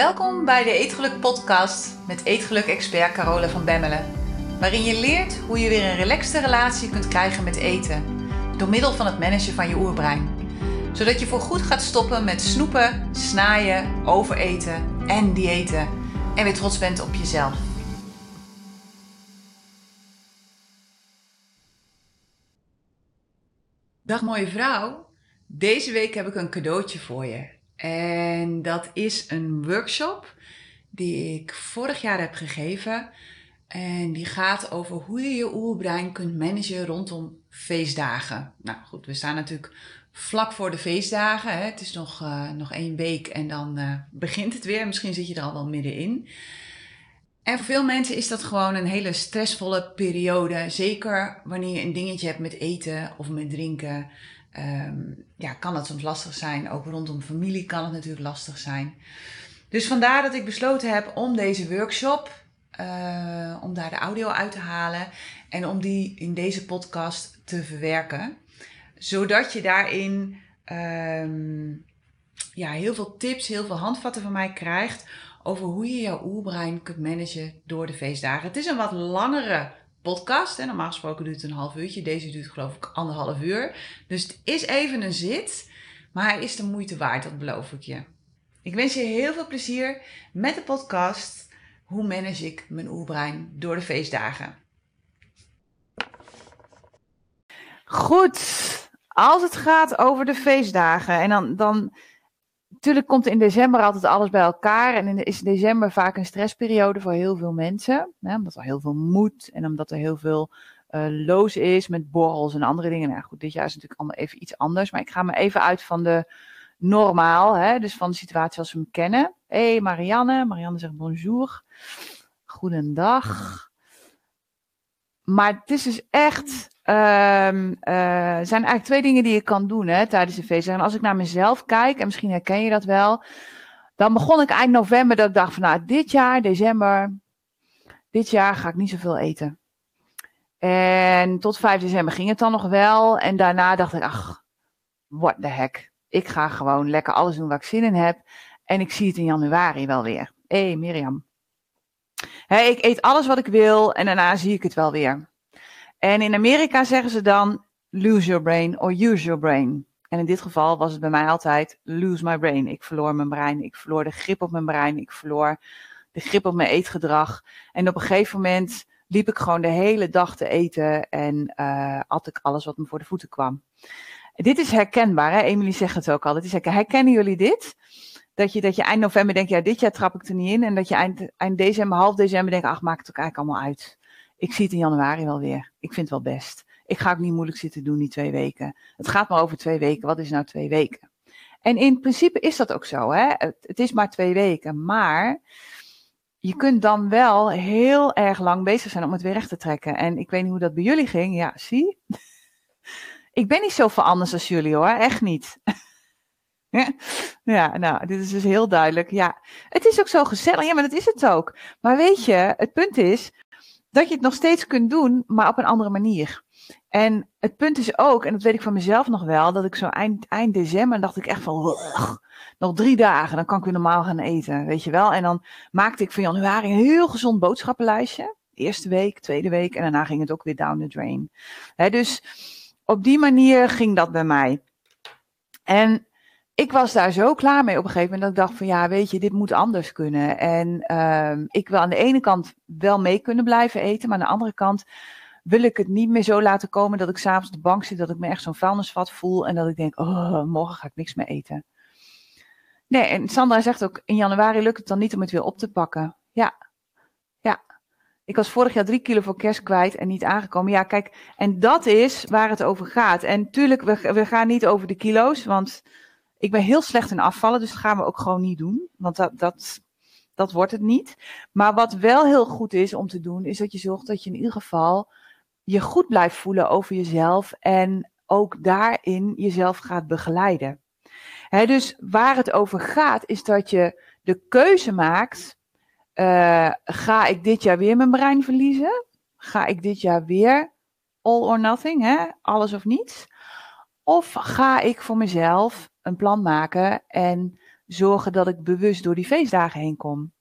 Welkom bij de Eetgeluk podcast met Eetgeluk-expert Carola van Bemmelen. Waarin je leert hoe je weer een relaxte relatie kunt krijgen met eten. Door middel van het managen van je oerbrein. Zodat je voor goed gaat stoppen met snoepen, snaaien, overeten en diëten. En weer trots bent op jezelf. Dag mooie vrouw. Deze week heb ik een cadeautje voor je. En dat is een workshop die ik vorig jaar heb gegeven. En die gaat over hoe je je oerbrein kunt managen rondom feestdagen. Nou goed, we staan natuurlijk vlak voor de feestdagen. Hè. Het is nog, uh, nog één week en dan uh, begint het weer. Misschien zit je er al wel middenin. En voor veel mensen is dat gewoon een hele stressvolle periode. Zeker wanneer je een dingetje hebt met eten of met drinken. Um, ja, kan het soms lastig zijn. Ook rondom familie kan het natuurlijk lastig zijn. Dus vandaar dat ik besloten heb om deze workshop, uh, om daar de audio uit te halen en om die in deze podcast te verwerken. Zodat je daarin um, ja, heel veel tips, heel veel handvatten van mij krijgt over hoe je jouw oerbrein kunt managen door de feestdagen. Het is een wat langere podcast. En normaal gesproken duurt het een half uurtje. Deze duurt geloof ik anderhalf uur. Dus het is even een zit. Maar hij is de moeite waard, dat beloof ik je. Ik wens je heel veel plezier met de podcast. Hoe manage ik mijn oerbrein door de feestdagen? Goed, als het gaat over de feestdagen. En dan, dan natuurlijk komt in december altijd alles bij elkaar. En is december vaak een stressperiode voor heel veel mensen. Hè, omdat er heel veel moet en omdat er heel veel uh, loos is met borrels en andere dingen. Nou goed, dit jaar is natuurlijk allemaal even iets anders. Maar ik ga me even uit van de normaal. Hè, dus van de situatie zoals we hem kennen. Hé hey Marianne. Marianne zegt bonjour. Goedendag. Maar het is dus echt Um, uh, zijn eigenlijk twee dingen die je kan doen hè, tijdens de feestdagen. En als ik naar mezelf kijk, en misschien herken je dat wel, dan begon ik eind november dat ik dacht van nou, dit jaar, december, dit jaar ga ik niet zoveel eten. En tot 5 december ging het dan nog wel. En daarna dacht ik, ach, what the heck. Ik ga gewoon lekker alles doen waar ik zin in heb. En ik zie het in januari wel weer. Hé, hey, Mirjam. Hey, ik eet alles wat ik wil en daarna zie ik het wel weer. En in Amerika zeggen ze dan lose your brain or use your brain. En in dit geval was het bij mij altijd lose my brain. Ik verloor mijn brein, ik verloor de grip op mijn brein, ik verloor de grip op mijn eetgedrag. En op een gegeven moment liep ik gewoon de hele dag te eten en uh, at ik alles wat me voor de voeten kwam. Dit is herkenbaar, hè? Emily zegt het ook al. Dit is Herkennen jullie dit? Dat je, dat je eind november denkt, ja, dit jaar trap ik er niet in. En dat je eind, eind december, half december denkt, ach, maakt het ook eigenlijk allemaal uit. Ik zie het in januari wel weer. Ik vind het wel best. Ik ga ook niet moeilijk zitten doen die twee weken. Het gaat maar over twee weken. Wat is nou twee weken? En in principe is dat ook zo. Hè? Het, het is maar twee weken. Maar je kunt dan wel heel erg lang bezig zijn om het weer recht te trekken. En ik weet niet hoe dat bij jullie ging. Ja, zie. ik ben niet zoveel anders als jullie hoor. Echt niet. ja, nou, dit is dus heel duidelijk. Ja, het is ook zo gezellig. Ja, maar dat is het ook. Maar weet je, het punt is, dat je het nog steeds kunt doen, maar op een andere manier. En het punt is ook, en dat weet ik van mezelf nog wel, dat ik zo eind, eind december dacht ik echt van, nog drie dagen, dan kan ik weer normaal gaan eten, weet je wel. En dan maakte ik van januari een heel gezond boodschappenlijstje. Eerste week, tweede week, en daarna ging het ook weer down the drain. dus op die manier ging dat bij mij. En ik was daar zo klaar mee op een gegeven moment dat ik dacht van ja, weet je, dit moet anders kunnen. En uh, ik wil aan de ene kant wel mee kunnen blijven eten, maar aan de andere kant wil ik het niet meer zo laten komen dat ik s'avonds op de bank zit, dat ik me echt zo'n vuilnisvat voel en dat ik denk, oh, morgen ga ik niks meer eten. Nee, en Sandra zegt ook, in januari lukt het dan niet om het weer op te pakken. Ja, ja. Ik was vorig jaar drie kilo voor kerst kwijt en niet aangekomen. Ja, kijk, en dat is waar het over gaat. En tuurlijk, we, we gaan niet over de kilo's, want ik ben heel slecht in afvallen, dus dat gaan we ook gewoon niet doen. Want dat, dat, dat wordt het niet. Maar wat wel heel goed is om te doen, is dat je zorgt dat je in ieder geval je goed blijft voelen over jezelf. En ook daarin jezelf gaat begeleiden. dus waar het over gaat, is dat je de keuze maakt. Uh, ga ik dit jaar weer mijn brein verliezen? Ga ik dit jaar weer all or nothing, hè? alles of niets? Of ga ik voor mezelf een plan maken en zorgen dat ik bewust door die feestdagen heen kom.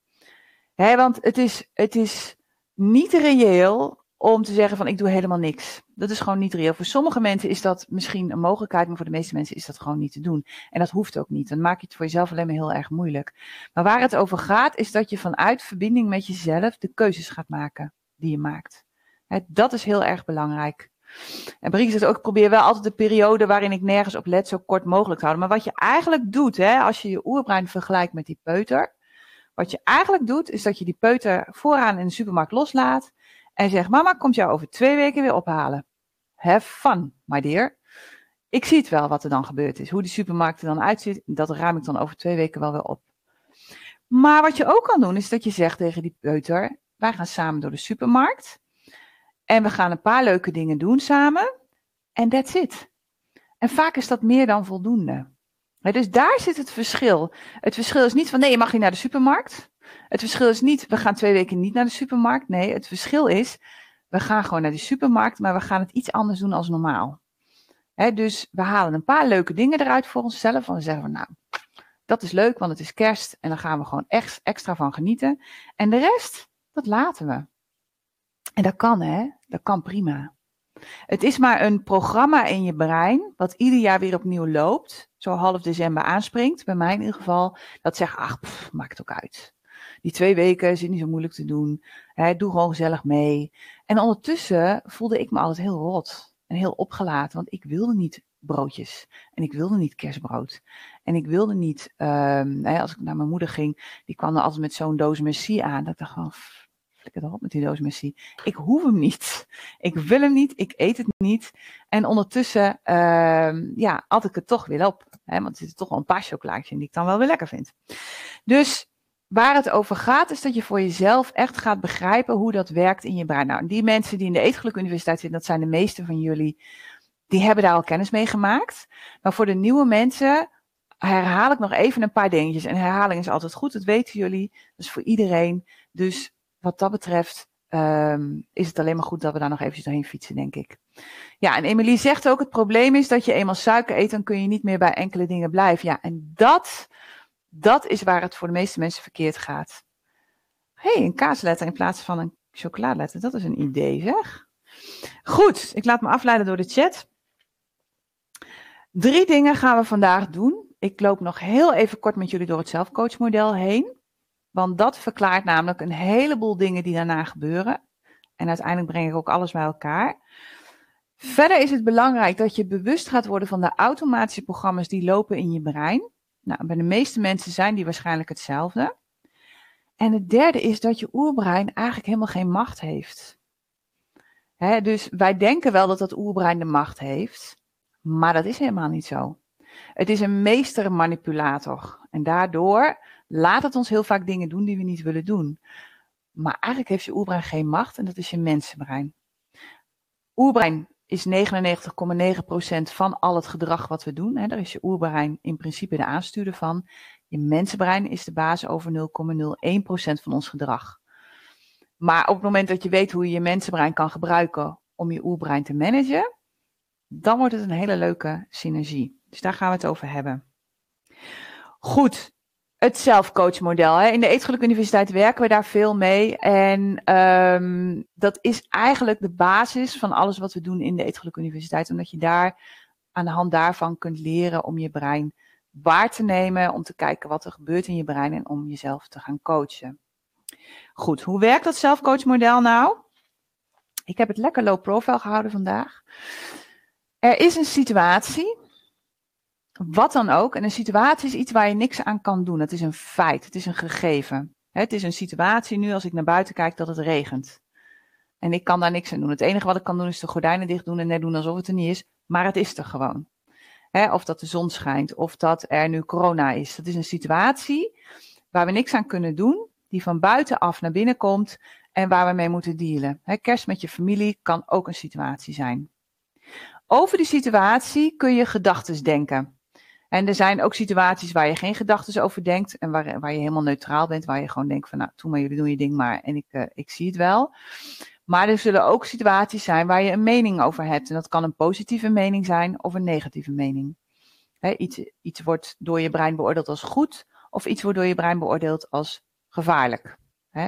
Want het is, het is niet reëel om te zeggen van ik doe helemaal niks. Dat is gewoon niet reëel. Voor sommige mensen is dat misschien een mogelijkheid, maar voor de meeste mensen is dat gewoon niet te doen. En dat hoeft ook niet. Dan maak je het voor jezelf alleen maar heel erg moeilijk. Maar waar het over gaat, is dat je vanuit verbinding met jezelf de keuzes gaat maken die je maakt. dat is heel erg belangrijk. En Brieke zegt ook, ik probeer wel altijd de periode waarin ik nergens op let zo kort mogelijk te houden. Maar wat je eigenlijk doet, hè, als je je oerbrein vergelijkt met die peuter. Wat je eigenlijk doet, is dat je die peuter vooraan in de supermarkt loslaat. En zegt, mama komt jou over twee weken weer ophalen. Have fun, my dear. Ik zie het wel wat er dan gebeurd is. Hoe die supermarkt er dan uitziet, dat ruim ik dan over twee weken wel weer op. Maar wat je ook kan doen, is dat je zegt tegen die peuter, wij gaan samen door de supermarkt. En we gaan een paar leuke dingen doen samen. En that's it. En vaak is dat meer dan voldoende. dus daar zit het verschil. Het verschil is niet van nee, je mag niet naar de supermarkt. Het verschil is niet, we gaan twee weken niet naar de supermarkt. Nee, het verschil is, we gaan gewoon naar de supermarkt, maar we gaan het iets anders doen als normaal. dus we halen een paar leuke dingen eruit voor onszelf. En we zeggen van, nou, dat is leuk, want het is kerst. En dan gaan we gewoon echt extra van genieten. En de rest, dat laten we. En dat kan, hè? Dat kan prima. Het is maar een programma in je brein, wat ieder jaar weer opnieuw loopt, zo half december aanspringt, bij mij in ieder geval, dat zegt, ach, maakt ook uit. Die twee weken is niet zo moeilijk te doen. Hè, doe gewoon gezellig mee. En ondertussen voelde ik me altijd heel rot en heel opgelaten, want ik wilde niet broodjes. En ik wilde niet kerstbrood. En ik wilde niet, um, als ik naar mijn moeder ging, die kwam er altijd met zo'n doos merci aan. Dat ik dacht flikker erop met die doos merci. Ik hoef hem niet. Ik wil hem niet. Ik eet het niet. En ondertussen, uh, ja, at ik het toch weer op. Hè, want er zitten toch wel een paar chocolaatjes die ik dan wel weer lekker vind. Dus waar het over gaat, is dat je voor jezelf echt gaat begrijpen hoe dat werkt in je brein. Nou, die mensen die in de Eetgeluk Universiteit zitten, dat zijn de meeste van jullie, die hebben daar al kennis mee gemaakt. Maar voor de nieuwe mensen herhaal ik nog even een paar dingetjes. En herhaling is altijd goed, dat weten jullie. Is voor iedereen. Dus wat dat betreft um, is het alleen maar goed dat we daar nog eventjes doorheen fietsen, denk ik. Ja, en Emily zegt ook, het probleem is dat je eenmaal suiker eet, dan kun je niet meer bij enkele dingen blijven. Ja, en dat dat is waar het voor de meeste mensen verkeerd gaat. Hé, hey, een kaasletter in plaats van een chocoladeletter. Dat is een idee, zeg. Goed, ik laat me afleiden door de chat. Drie dingen gaan we vandaag doen. Ik loop nog heel even kort met jullie door het zelfcoachmodel heen. Want dat verklaart namelijk een heleboel dingen die daarna gebeuren. En uiteindelijk breng ik ook alles bij elkaar. Verder is het belangrijk dat je bewust gaat worden van de automatische programma's die lopen in je brein. Nou, bij de meeste mensen zijn die waarschijnlijk hetzelfde. En het derde is dat je oerbrein eigenlijk helemaal geen macht heeft. dus wij denken wel dat dat oerbrein de macht heeft, maar dat is helemaal niet zo. Het is een meestermanipulator en daardoor laat het ons heel vaak dingen doen die we niet willen doen. Maar eigenlijk heeft je oerbrein geen macht en dat is je mensenbrein. Oerbrein is 99,9% van al het gedrag wat we doen. Hè. Daar is je oerbrein in principe de aanstuurder van. Je mensenbrein is de basis over 0,01% van ons gedrag. Maar op het moment dat je weet hoe je je mensenbrein kan gebruiken om je oerbrein te managen, dan wordt het een hele leuke synergie. Dus daar gaan we het over hebben. Goed, het zelfcoachmodel. In de Eetgeluk Universiteit werken we daar veel mee. En um, dat is eigenlijk de basis van alles wat we doen in de Eetgeluk Universiteit. Omdat je daar aan de hand daarvan kunt leren om je brein waar te nemen. Om te kijken wat er gebeurt in je brein en om jezelf te gaan coachen. Goed, hoe werkt dat zelfcoachmodel nou? Ik heb het lekker low profile gehouden vandaag. Er is een situatie wat dan ook. En een situatie is iets waar je niks aan kan doen. Het is een feit. Het is een gegeven. Het is een situatie nu als ik naar buiten kijk dat het regent. En ik kan daar niks aan doen. Het enige wat ik kan doen is de gordijnen dicht doen en net doen alsof het er niet is. Maar het is er gewoon. of dat de zon schijnt, of dat er nu corona is. Dat is een situatie waar we niks aan kunnen doen, die van buitenaf naar binnen komt en waar we mee moeten dealen. kerst met je familie kan ook een situatie zijn. Over die situatie kun je gedachten denken. En er zijn ook situaties waar je geen gedachten over denkt en waar, waar je helemaal neutraal bent, waar je gewoon denkt van nou, doe maar, jullie doen je ding maar en ik, uh, ik zie het wel. Maar er zullen ook situaties zijn waar je een mening over hebt. En dat kan een positieve mening zijn of een negatieve mening. iets, iets wordt door je brein beoordeeld als goed of iets wordt door je brein beoordeeld als gevaarlijk.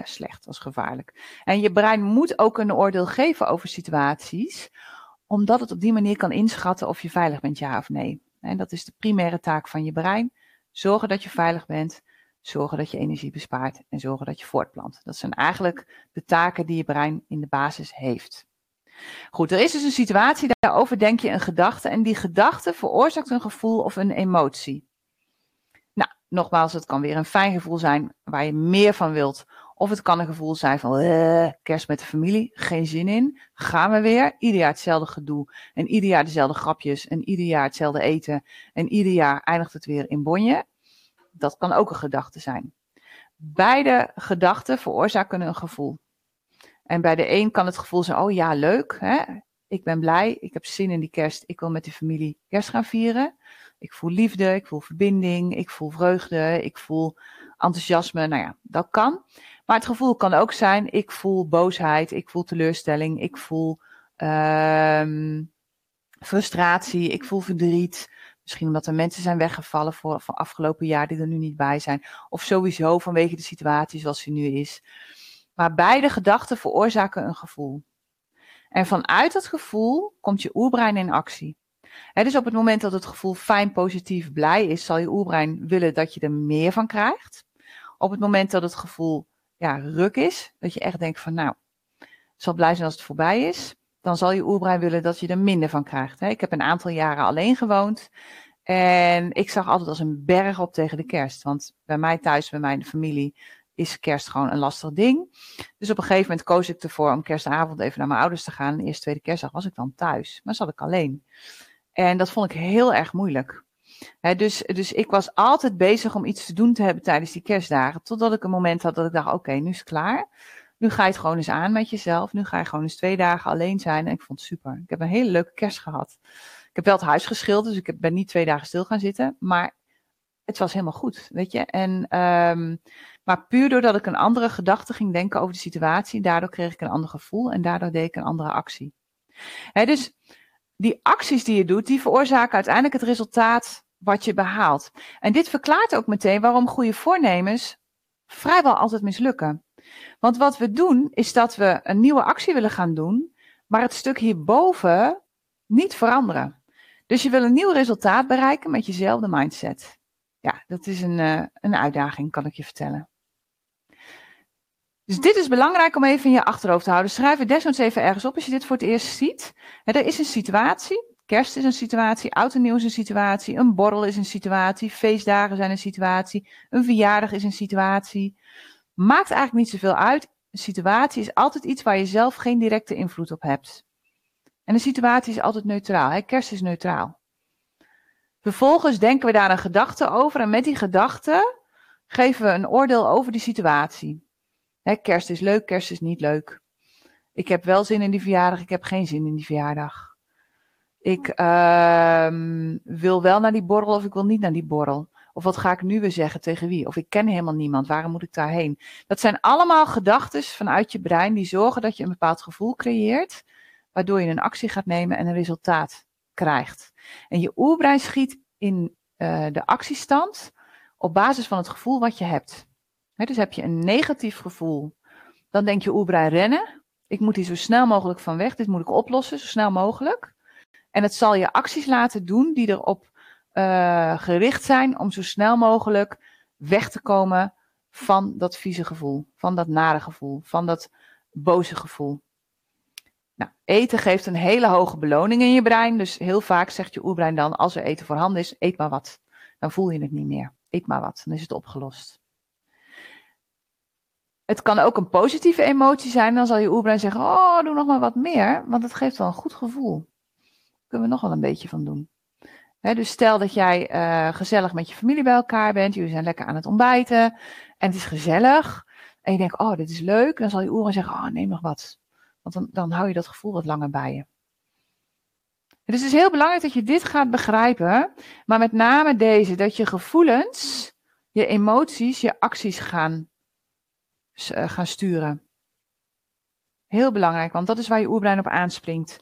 Slecht als gevaarlijk. En je brein moet ook een oordeel geven over situaties, omdat het op die manier kan inschatten of je veilig bent, ja of nee. En dat is de primaire taak van je brein. Zorgen dat je veilig bent, zorgen dat je energie bespaart en zorgen dat je voortplant. Dat zijn eigenlijk de taken die je brein in de basis heeft. Goed, er is dus een situatie, daarover denk je een gedachte en die gedachte veroorzaakt een gevoel of een emotie. Nou, nogmaals, het kan weer een fijn gevoel zijn waar je meer van wilt. Of het kan een gevoel zijn van uh, kerst met de familie, geen zin in. Gaan we weer, ieder jaar hetzelfde gedoe. En ieder jaar dezelfde grapjes. En ieder jaar hetzelfde eten. En ieder jaar eindigt het weer in bonje. Dat kan ook een gedachte zijn. Beide gedachten veroorzaken een gevoel. En bij de een kan het gevoel zijn, oh ja, leuk. Hè? Ik ben blij, ik heb zin in die kerst. Ik wil met die familie kerst gaan vieren. Ik voel liefde, ik voel verbinding, ik voel vreugde, ik voel enthousiasme. Nou ja, dat kan. Maar het gevoel kan ook zijn, ik voel boosheid, ik voel teleurstelling, ik voel uh, frustratie, ik voel verdriet. Misschien omdat er mensen zijn weggevallen voor, van afgelopen jaar die er nu niet bij zijn. Of sowieso vanwege de situatie zoals die nu is. Maar beide gedachten veroorzaken een gevoel. En vanuit dat gevoel komt je oerbrein in actie. dus op het moment dat het gevoel fijn, positief, blij is, zal je oerbrein willen dat je er meer van krijgt. Op het moment dat het gevoel ja, ruk is, dat je echt denkt van nou, zal blij zijn als het voorbij is, dan zal je oerbrein willen dat je er minder van krijgt. Ik heb een aantal jaren alleen gewoond en ik zag altijd als een berg op tegen de kerst. Want bij mij thuis, bij mijn familie, is kerst gewoon een lastig ding. Dus op een gegeven moment koos ik ervoor om kerstavond even naar mijn ouders te gaan. De eerste, tweede kerstdag was ik dan thuis, maar zat ik alleen. En dat vond ik heel erg moeilijk. Dus, dus ik was altijd bezig om iets te doen te hebben tijdens die kerstdagen. Totdat ik een moment had dat ik dacht, oké, nu is het klaar. Nu ga je het gewoon eens aan met jezelf. Nu ga je gewoon eens twee dagen alleen zijn. En ik vond het super. Ik heb een hele leuke kerst gehad. Ik heb wel het huis geschilderd, dus ik ben niet twee dagen stil gaan zitten. Maar het was helemaal goed, weet je. En, um, maar puur doordat ik een andere gedachte ging denken over de situatie, daardoor kreeg ik een ander gevoel en daardoor deed ik een andere actie. dus die acties die je doet, die veroorzaken uiteindelijk het resultaat wat je behaalt. En dit verklaart ook meteen waarom goede voornemens vrijwel altijd mislukken. Want wat we doen, is dat we een nieuwe actie willen gaan doen, maar het stuk hierboven niet veranderen. Dus je wil een nieuw resultaat bereiken met jezelfde mindset. Ja, dat is een, uh, een uitdaging, kan ik je vertellen. Dus dit is belangrijk om even in je achterhoofd te houden. Schrijf het desnoods even ergens op als je dit voor het eerst ziet. Er is een situatie. Kerst is een situatie, oud en nieuw is een situatie, een borrel is een situatie, feestdagen zijn een situatie, een verjaardag is een situatie. Maakt eigenlijk niet zoveel uit. Een situatie is altijd iets waar je zelf geen directe invloed op hebt. En een situatie is altijd neutraal. Hè? Kerst is neutraal. Vervolgens denken we daar een gedachte over en met die gedachte geven we een oordeel over die situatie. Hè, kerst is leuk, kerst is niet leuk. Ik heb wel zin in die verjaardag, ik heb geen zin in die verjaardag. Ik uh, wil wel naar die borrel of ik wil niet naar die borrel. Of wat ga ik nu weer zeggen tegen wie? Of ik ken helemaal niemand, waarom moet ik daarheen? Dat zijn allemaal gedachten vanuit je brein die zorgen dat je een bepaald gevoel creëert, waardoor je een actie gaat nemen en een resultaat krijgt. En je oerbrein schiet in uh, de actiestand op basis van het gevoel wat je hebt. dus heb je een negatief gevoel, dan denk je oerbrein rennen. Ik moet hier zo snel mogelijk van weg. Dit moet ik oplossen, zo snel mogelijk. En het zal je acties laten doen die erop uh, gericht zijn om zo snel mogelijk weg te komen van dat vieze gevoel, van dat nare gevoel, van dat boze gevoel. Nou, eten geeft een hele hoge beloning in je brein. Dus heel vaak zegt je oerbrein dan, als er eten voorhanden is, eet maar wat. Dan voel je het niet meer. Eet maar wat, dan is het opgelost. Het kan ook een positieve emotie zijn. Dan zal je oerbrein zeggen, oh, doe nog maar wat meer. Want het geeft wel een goed gevoel. Kunnen we nog wel een beetje van doen. dus stel dat jij uh, gezellig met je familie bij elkaar bent. Jullie zijn lekker aan het ontbijten. En het is gezellig. En je denkt, oh, dit is leuk. Dan zal je oerbrein zeggen, oh, neem nog wat. Want dan, dan hou je dat gevoel wat langer bij je. Dus het is heel belangrijk dat je dit gaat begrijpen, maar met name deze, dat je gevoelens, je emoties, je acties gaan, uh, gaan sturen. Heel belangrijk, want dat is waar je oerbrein op aanspringt.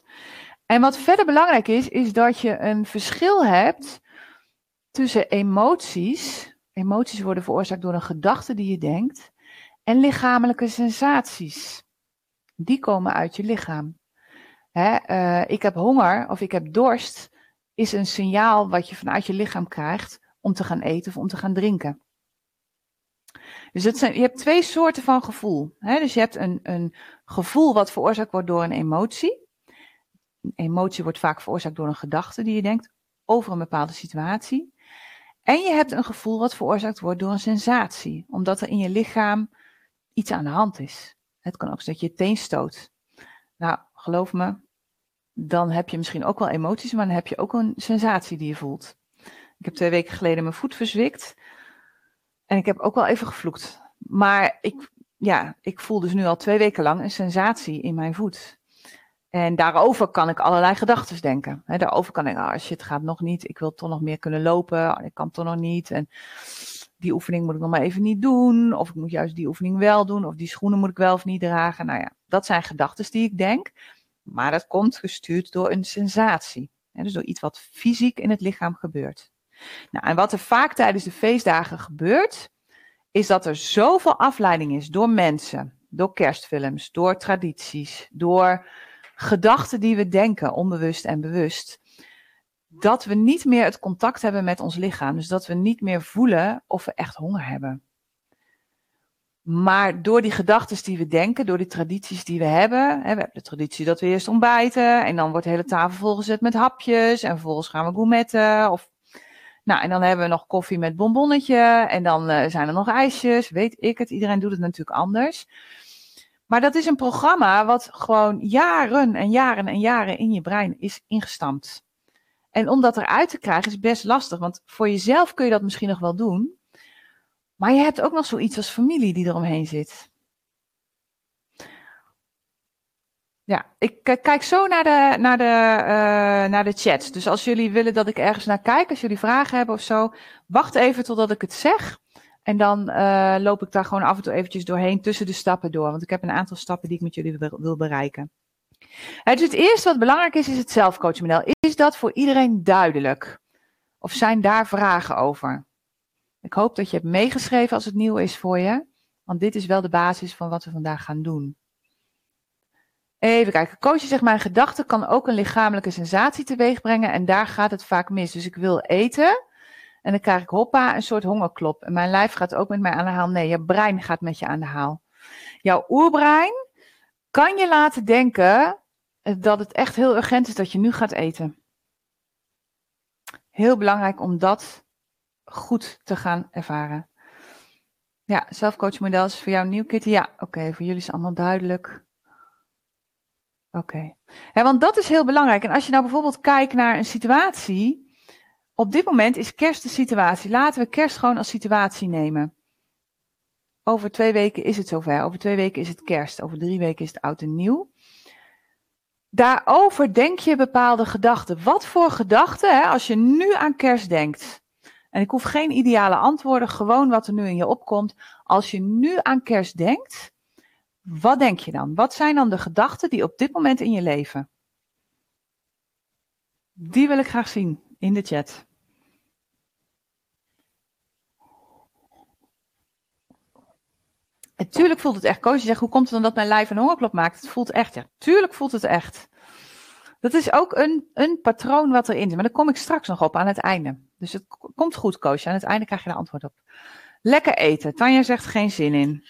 En wat verder belangrijk is, is dat je een verschil hebt tussen emoties, Emoties worden veroorzaakt door een gedachte die je denkt. En lichamelijke sensaties. Die komen uit je lichaam. Hè, uh, ik heb honger of ik heb dorst is een signaal wat je vanuit je lichaam krijgt om te gaan eten of om te gaan drinken. Dus het zijn, je hebt twee soorten van gevoel. Hè? Dus je hebt een, een gevoel wat veroorzaakt wordt door een emotie. Een emotie wordt vaak veroorzaakt door een gedachte die je denkt over een bepaalde situatie. En je hebt een gevoel wat veroorzaakt wordt door een sensatie, omdat er in je lichaam iets aan de hand is. Het kan ook zijn dat je je teen stoot. Nou, geloof me, dan heb je misschien ook wel emoties, maar dan heb je ook een sensatie die je voelt. Ik heb twee weken geleden mijn voet verzwikt. En ik heb ook wel even gevloekt. Maar ik, ja, ik voel dus nu al twee weken lang een sensatie in mijn voet. En daarover kan ik allerlei gedachten denken. Daarover kan ik, ah shit, gaat nog niet. Ik wil toch nog meer kunnen lopen. Oh, ik kan toch nog niet. En die oefening moet ik nog maar even niet doen. Of ik moet juist die oefening wel doen. Of die schoenen moet ik wel of niet dragen. Nou ja, dat zijn gedachten die ik denk. Maar dat komt gestuurd door een sensatie. Dus door iets wat fysiek in het lichaam gebeurt. Nou, en wat er vaak tijdens de feestdagen gebeurt, is dat er zoveel afleiding is door mensen, door kerstfilms, door tradities, door gedachten die we denken, onbewust en bewust, dat we niet meer het contact hebben met ons lichaam. Dus dat we niet meer voelen of we echt honger hebben. Maar door die gedachten die we denken, door die tradities die we hebben. Hè, we hebben de traditie dat we eerst ontbijten. En dan wordt de hele tafel volgezet met hapjes. En vervolgens gaan we gourmetten. Of nou, en dan hebben we nog koffie met bonbonnetje. En dan uh, zijn er nog ijsjes. Weet ik het. Iedereen doet het natuurlijk anders. Maar dat is een programma wat gewoon jaren en jaren en jaren in je brein is ingestampt. En om dat eruit te krijgen is best lastig. Want voor jezelf kun je dat misschien nog wel doen. Maar je hebt ook nog zoiets als familie die eromheen zit. Ja, ik kijk zo naar de, naar, de, uh, naar de chat. Dus als jullie willen dat ik ergens naar kijk, als jullie vragen hebben of zo, wacht even totdat ik het zeg. En dan uh, loop ik daar gewoon af en toe eventjes doorheen tussen de stappen door. Want ik heb een aantal stappen die ik met jullie wil bereiken. Dus het eerste wat belangrijk is, is het zelfcoachmodel. Is dat voor iedereen duidelijk? Of zijn daar vragen over? Ik hoop dat je hebt meegeschreven als het nieuw is voor je. Want dit is wel de basis van wat we vandaag gaan doen. Even kijken. Coachen zegt, mijn gedachte kan ook een lichamelijke sensatie teweeg brengen en daar gaat het vaak mis. Dus ik wil eten en dan krijg ik hoppa een soort hongerklop. En mijn lijf gaat ook met mij aan de haal. Nee, je brein gaat met je aan de haal. Jouw oerbrein kan je laten denken dat het echt heel urgent is dat je nu gaat eten. Heel belangrijk om dat goed te gaan ervaren. Ja, zelfcoachmodel voor jou nieuw, Kitty. Ja, oké, voor jullie is allemaal duidelijk. Oké. Okay. want dat is heel belangrijk. En als je nou bijvoorbeeld kijkt naar een situatie. Op dit moment is kerst de situatie. Laten we kerst gewoon als situatie nemen. Over twee weken is het zover. Over twee weken is het kerst. Over drie weken is het oud en nieuw. Daarover denk je bepaalde gedachten. Wat voor gedachten, als je nu aan kerst denkt. En ik hoef geen ideale antwoorden, gewoon wat er nu in je opkomt. Als je nu aan kerst denkt, wat denk je dan? Wat zijn dan de gedachten die op dit moment in je leven? Die wil ik graag zien in de chat. Tuurlijk voelt het echt. Koos, je zegt, hoe komt het dan dat mijn lijf een hongerklop maakt? Het voelt echt, ja. Tuurlijk voelt het echt. Dat is ook een, een patroon wat erin zit. Maar daar kom ik straks nog op aan het einde. Dus het komt goed, Koosje. Aan het einde krijg je de antwoord op. Lekker eten. Tanja zegt geen zin in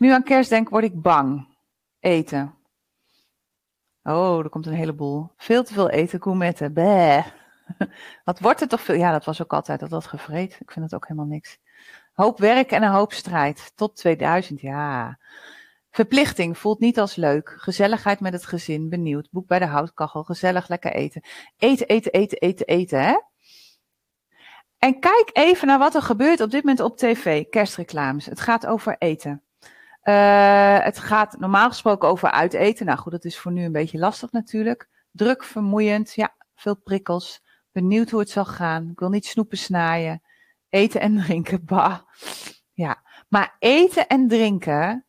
nu aan kerst denk, word ik bang. Eten. Oh, er komt een heleboel. Veel te veel eten, gourmetten. Bäh. Wat wordt er toch veel? Ja, dat was ook altijd dat dat gevreed. Ik vind het ook helemaal niks. Hoop werk en een hoop strijd. Tot 2000, ja. Verplichting voelt niet als leuk. Gezelligheid met het gezin, benieuwd. Boek bij de houtkachel, gezellig lekker eten. Eten, eten, eten, eten, eten, hè? En kijk even naar wat er gebeurt op dit moment op tv. Kerstreclames. Het gaat over eten. Uh, het gaat normaal gesproken over uiteten. Nou goed, dat is voor nu een beetje lastig natuurlijk. Druk, vermoeiend, ja, veel prikkels. Benieuwd hoe het zal gaan. Ik wil niet snoepen snijden. Eten en drinken, bah. Ja, maar eten en drinken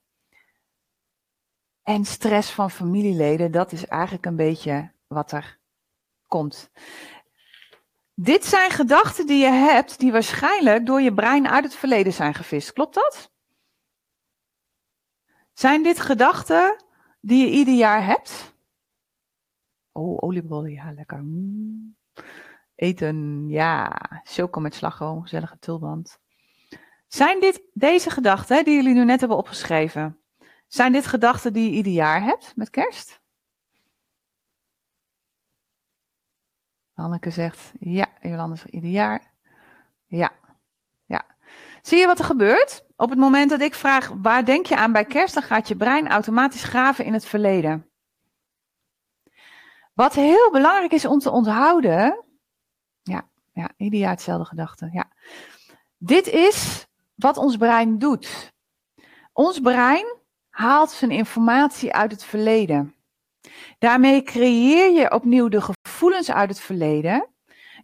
en stress van familieleden, dat is eigenlijk een beetje wat er komt. Dit zijn gedachten die je hebt, die waarschijnlijk door je brein uit het verleden zijn gevist. Klopt dat? Zijn dit gedachten die je ieder jaar hebt? Oh, oliebollen, ja, lekker. Mm. Eten, ja. Choco met slagroom, gezellige tulband. Zijn dit deze gedachten die jullie nu net hebben opgeschreven? Zijn dit gedachten die je ieder jaar hebt met kerst? Hanneke zegt ja, Jolande zegt ieder jaar. Ja, ja. Zie je wat er gebeurt? Op het moment dat ik vraag waar denk je aan bij kerst, dan gaat je brein automatisch graven in het verleden. Wat heel belangrijk is om te onthouden. Ja, ja ieder jaar hetzelfde gedachte. Ja. Dit is wat ons brein doet. Ons brein haalt zijn informatie uit het verleden. Daarmee creëer je opnieuw de gevoelens uit het verleden.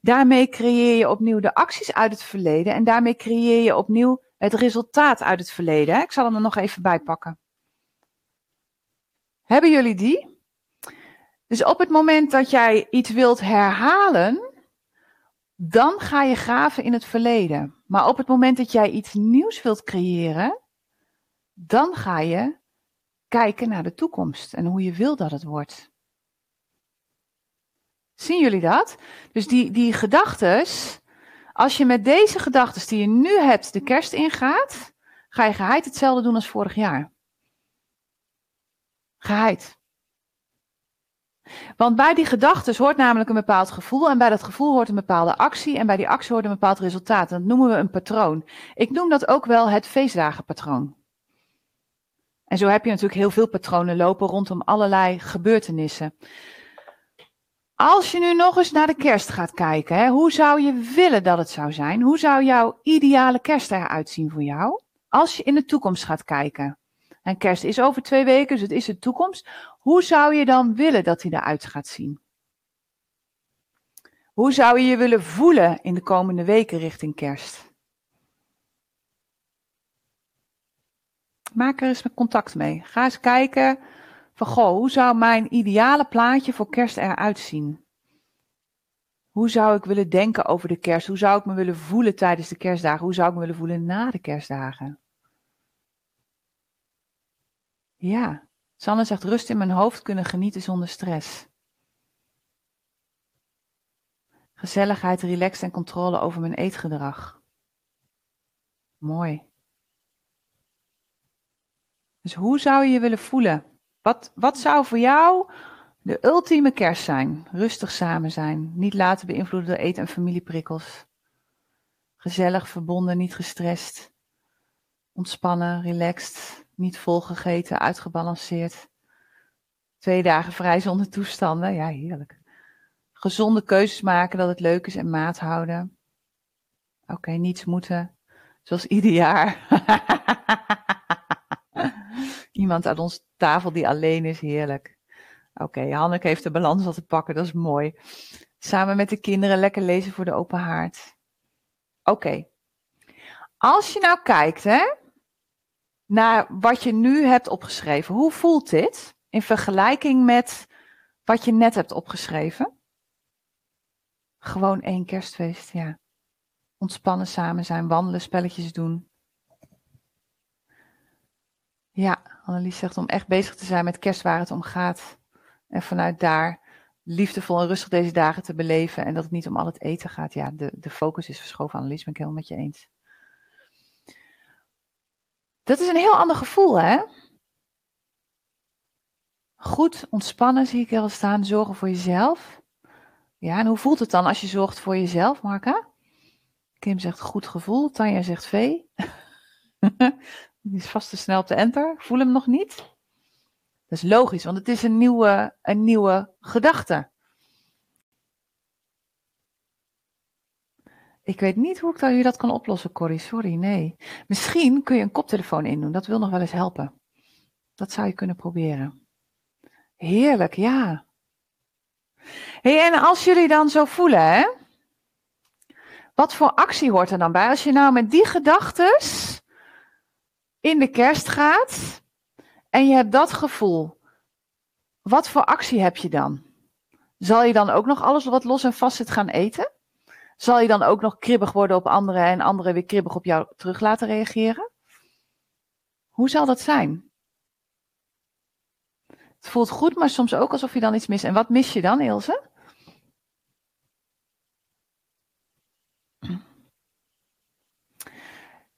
Daarmee creëer je opnieuw de acties uit het verleden. En daarmee creëer je opnieuw het resultaat uit het verleden. Ik zal hem er nog even bij pakken. Hebben jullie die? Dus op het moment dat jij iets wilt herhalen, dan ga je graven in het verleden. Maar op het moment dat jij iets nieuws wilt creëren, dan ga je kijken naar de toekomst en hoe je wil dat het wordt. Zien jullie dat? Dus die, die gedachtes, als je met deze gedachtes die je nu hebt de kerst ingaat, ga je geheid hetzelfde doen als vorig jaar. Geheid. Want bij die gedachten hoort namelijk een bepaald gevoel en bij dat gevoel hoort een bepaalde actie en bij die actie hoort een bepaald resultaat. Dat noemen we een patroon. Ik noem dat ook wel het feestdagenpatroon. En zo heb je natuurlijk heel veel patronen lopen rondom allerlei gebeurtenissen. Als je nu nog eens naar de kerst gaat kijken, hè, hoe zou je willen dat het zou zijn? Hoe zou jouw ideale kerst eruit zien voor jou? Als je in de toekomst gaat kijken. En kerst is over twee weken, dus het is de toekomst. Hoe zou je dan willen dat hij eruit gaat zien? Hoe zou je je willen voelen in de komende weken richting kerst? Maak er eens contact mee. Ga eens kijken van goh, hoe zou mijn ideale plaatje voor kerst eruit zien? Hoe zou ik willen denken over de kerst? Hoe zou ik me willen voelen tijdens de kerstdagen? Hoe zou ik me willen voelen na de kerstdagen? Ja, Sanne zegt rust in mijn hoofd kunnen genieten zonder stress. Gezelligheid, relaxed en controle over mijn eetgedrag. Mooi. Dus hoe zou je je willen voelen? Wat, wat zou voor jou de ultieme kerst zijn? Rustig samen zijn, niet laten beïnvloeden door eten- en familieprikkels. Gezellig, verbonden, niet gestrest. Ontspannen, relaxed, niet volgegeten, uitgebalanceerd. Twee dagen vrij zonder toestanden, ja heerlijk. Gezonde keuzes maken dat het leuk is en maat houden. Oké, niets moeten, zoals ieder jaar. Iemand aan onze tafel die alleen is, heerlijk. Oké, Hanneke heeft de balans al te pakken, dat is mooi. Samen met de kinderen lekker lezen voor de open haard. Oké. Als je nou kijkt hè, naar wat je nu hebt opgeschreven, hoe voelt dit in vergelijking met wat je net hebt opgeschreven? Gewoon één kerstfeest, ja. Ontspannen samen zijn, wandelen, spelletjes doen. Ja, Annelies zegt om echt bezig te zijn met kerst waar het om gaat. En vanuit daar liefdevol en rustig deze dagen te beleven. En dat het niet om al het eten gaat. Ja, de, de focus is verschoven. Annelies, ben ik helemaal met je eens. Dat is een heel ander gevoel, hè? Goed ontspannen zie ik al staan. Zorgen voor jezelf. Ja, en hoe voelt het dan als je zorgt voor jezelf, Marka? Kim zegt goed gevoel. Tanja zegt vee. Die is vast te snel op de enter. Voel hem nog niet. Dat is logisch, want het is een nieuwe, een nieuwe gedachte. Ik weet niet hoe ik dat, je dat kan oplossen, Corrie. Sorry, nee. Misschien kun je een koptelefoon indoen. Dat wil nog wel eens helpen. Dat zou je kunnen proberen. Heerlijk, ja. hey, en als jullie dan zo voelen, hè? Wat voor actie hoort er dan bij? Als je nou met die gedachtes in de kerst gaat en je hebt dat gevoel, wat voor actie heb je dan? Zal je dan ook nog alles wat los en vast zit gaan eten? Zal je dan ook nog kribbig worden op anderen en anderen weer kribbig op jou terug laten reageren? Hoe zal dat zijn? Het voelt goed, maar soms ook alsof je dan iets mist. En wat mis je dan, Ilse?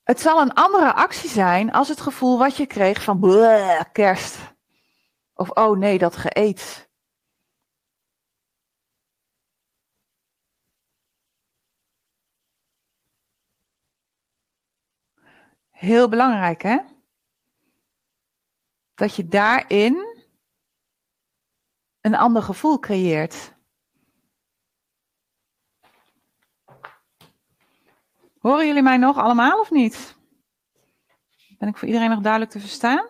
Het zal een andere actie zijn als het gevoel wat je kreeg van kerst. Of oh nee, dat geëet. Heel belangrijk, hè? Dat je daarin een ander gevoel creëert. Horen jullie mij nog allemaal of niet? Ben ik voor iedereen nog duidelijk te verstaan?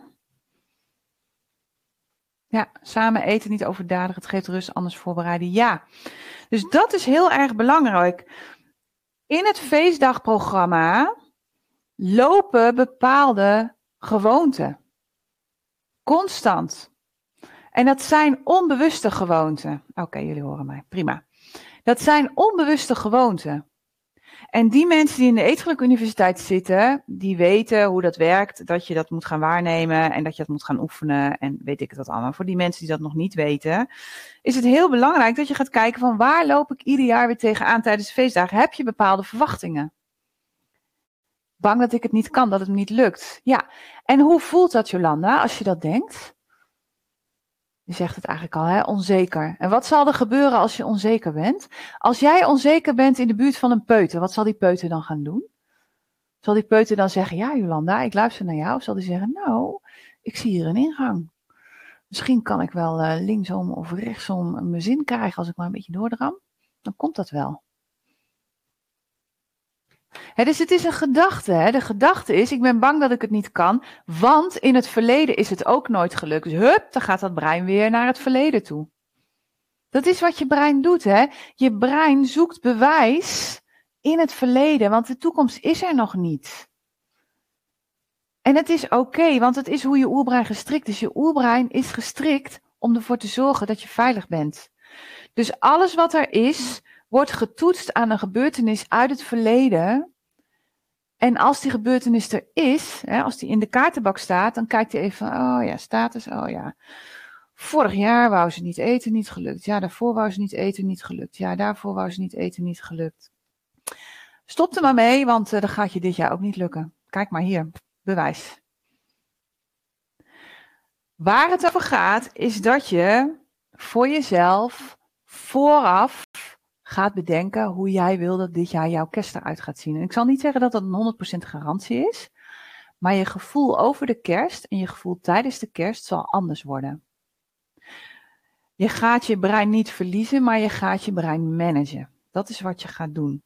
Ja, samen eten, niet overdadig. Het geeft rust, anders voorbereiden. Ja. Dus dat is heel erg belangrijk. In het feestdagprogramma lopen bepaalde gewoonten. Constant. En dat zijn onbewuste gewoonten. Oké, jullie horen mij. Prima. Dat zijn onbewuste gewoonten. En die mensen die in de Eetgelijk Universiteit zitten, die weten hoe dat werkt, dat je dat moet gaan waarnemen en dat je dat moet gaan oefenen en weet ik het wat allemaal. Voor die mensen die dat nog niet weten, is het heel belangrijk dat je gaat kijken van waar loop ik ieder jaar weer tegenaan tijdens de feestdagen. Heb je bepaalde verwachtingen? Bang dat ik het niet kan, dat het me niet lukt. Ja, en hoe voelt dat Jolanda als je dat denkt? Je zegt het eigenlijk al, hè? onzeker. En wat zal er gebeuren als je onzeker bent? Als jij onzeker bent in de buurt van een peuter, wat zal die peuter dan gaan doen? Zal die peuter dan zeggen, ja Jolanda, ik luister naar jou? Of zal die zeggen, nou, ik zie hier een ingang. Misschien kan ik wel uh, linksom of rechtsom mijn zin krijgen als ik maar een beetje doordram. Dan komt dat wel dus het is een gedachte. Hè? De gedachte is, ik ben bang dat ik het niet kan, want in het verleden is het ook nooit gelukt. Dus hup, dan gaat dat brein weer naar het verleden toe. Dat is wat je brein doet. Hè? Je brein zoekt bewijs in het verleden, want de toekomst is er nog niet. En het is oké, want het is hoe je oerbrein gestrikt is. Je oerbrein is gestrikt om ervoor te zorgen dat je veilig bent. Dus alles wat er is, wordt getoetst aan een gebeurtenis uit het verleden. En als die gebeurtenis er is, hè, als die in de kaartenbak staat, dan kijkt hij even, oh ja, status, oh ja. Vorig jaar wou ze niet eten, niet gelukt. Ja, daarvoor wou ze niet eten, niet gelukt. Ja, daarvoor wou ze niet eten, niet gelukt. Stop er maar mee, want dan gaat je dit jaar ook niet lukken. Kijk maar hier, bewijs. Waar het over gaat, is dat je voor jezelf vooraf gaat bedenken hoe jij wil dat dit jaar jouw kerst eruit gaat zien. En ik zal niet zeggen dat dat een 100% garantie is, maar je gevoel over de kerst en je gevoel tijdens de kerst zal anders worden. Je gaat je brein niet verliezen, maar je gaat je brein managen. Dat is wat je gaat doen.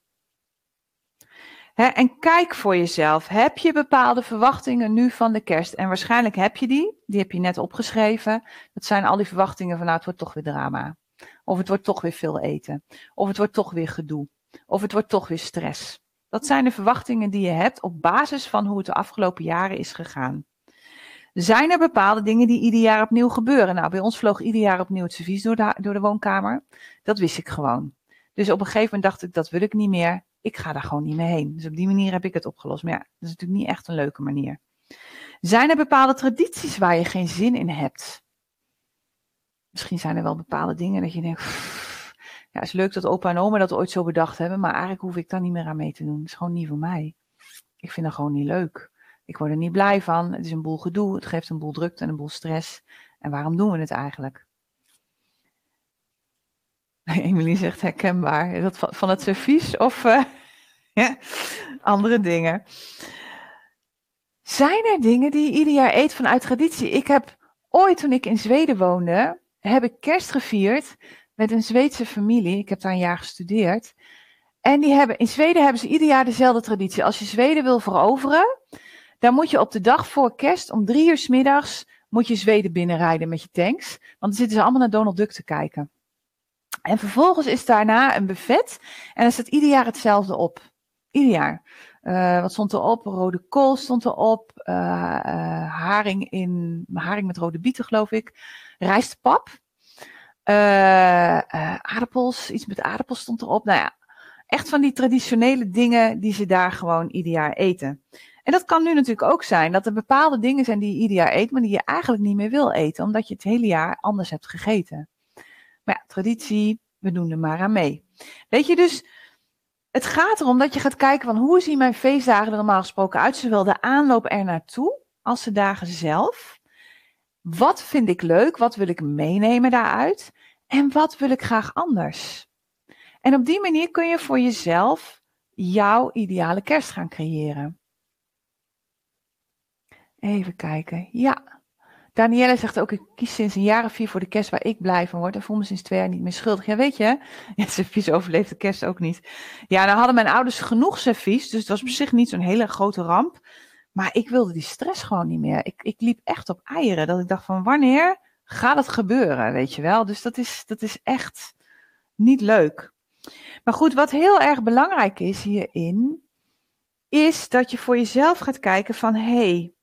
en kijk voor jezelf. Heb je bepaalde verwachtingen nu van de kerst? En waarschijnlijk heb je die. Die heb je net opgeschreven. Dat zijn al die verwachtingen van nou, het wordt toch weer drama. Of het wordt toch weer veel eten. Of het wordt toch weer gedoe. Of het wordt toch weer stress. Dat zijn de verwachtingen die je hebt op basis van hoe het de afgelopen jaren is gegaan. Zijn er bepaalde dingen die ieder jaar opnieuw gebeuren? Nou, bij ons vloog ieder jaar opnieuw het servies door de, door de woonkamer. Dat wist ik gewoon. Dus op een gegeven moment dacht ik, dat wil ik niet meer. Ik ga daar gewoon niet meer heen. Dus op die manier heb ik het opgelost. Maar ja, dat is natuurlijk niet echt een leuke manier. Zijn er bepaalde tradities waar je geen zin in hebt? Misschien zijn er wel bepaalde dingen dat je denkt, ja, het is leuk dat opa en oma dat ooit zo bedacht hebben, maar eigenlijk hoef ik daar niet meer aan mee te doen. Het is gewoon niet voor mij. Ik vind dat gewoon niet leuk. Ik word er niet blij van. Het is een boel gedoe. Het geeft een boel drukte en een boel stress. En waarom doen we het eigenlijk? Emily zegt herkenbaar. Dat van het servies of uh, ja, andere dingen. Zijn er dingen die je ieder jaar eet vanuit traditie? Ik heb ooit, toen ik in Zweden woonde, heb ik kerst gevierd met een Zweedse familie. Ik heb daar een jaar gestudeerd. En die hebben, in Zweden hebben ze ieder jaar dezelfde traditie. Als je Zweden wil veroveren, dan moet je op de dag voor kerst om drie uur s middags moet je Zweden binnenrijden met je tanks. Want dan zitten ze allemaal naar Donald Duck te kijken. En vervolgens is daarna een buffet. En dan staat ieder jaar hetzelfde op. Ieder jaar. Uh, wat stond erop? Rode kool stond erop. Uh, haring, in, haring met rode bieten, geloof ik rijstpap. Uh, aardappels, iets met aardappels stond erop. Nou ja. echt van die traditionele dingen die ze daar gewoon ieder jaar eten. En dat kan nu natuurlijk ook zijn dat er bepaalde dingen zijn die je ieder jaar eet, maar die je eigenlijk niet meer wil eten, omdat je het hele jaar anders hebt gegeten. Maar ja, traditie, we doen er maar aan mee. Weet je, dus het gaat erom dat je gaat kijken van hoe zien mijn feestdagen er normaal gesproken uit, zowel de aanloop er naartoe als de dagen zelf. Wat vind ik leuk? Wat wil ik meenemen daaruit? En wat wil ik graag anders? En op die manier kun je voor jezelf jouw ideale kerst gaan creëren. Even kijken. Ja. Danielle zegt ook, ik kies sinds een jaar of vier voor de kerst waar ik blij van word. En voel me sinds twee jaar niet meer schuldig. Ja, weet je, ja, servies overleeft de kerst ook niet. Ja, nou hadden mijn ouders genoeg servies, dus het was op zich niet zo'n hele grote ramp. Maar ik wilde die stress gewoon niet meer. Ik, ik liep echt op eieren. Dat ik dacht van wanneer gaat het gebeuren, weet je wel. Dus dat is, dat is echt niet leuk. Maar goed, wat heel erg belangrijk is hierin, is dat je voor jezelf gaat kijken van hé, hey,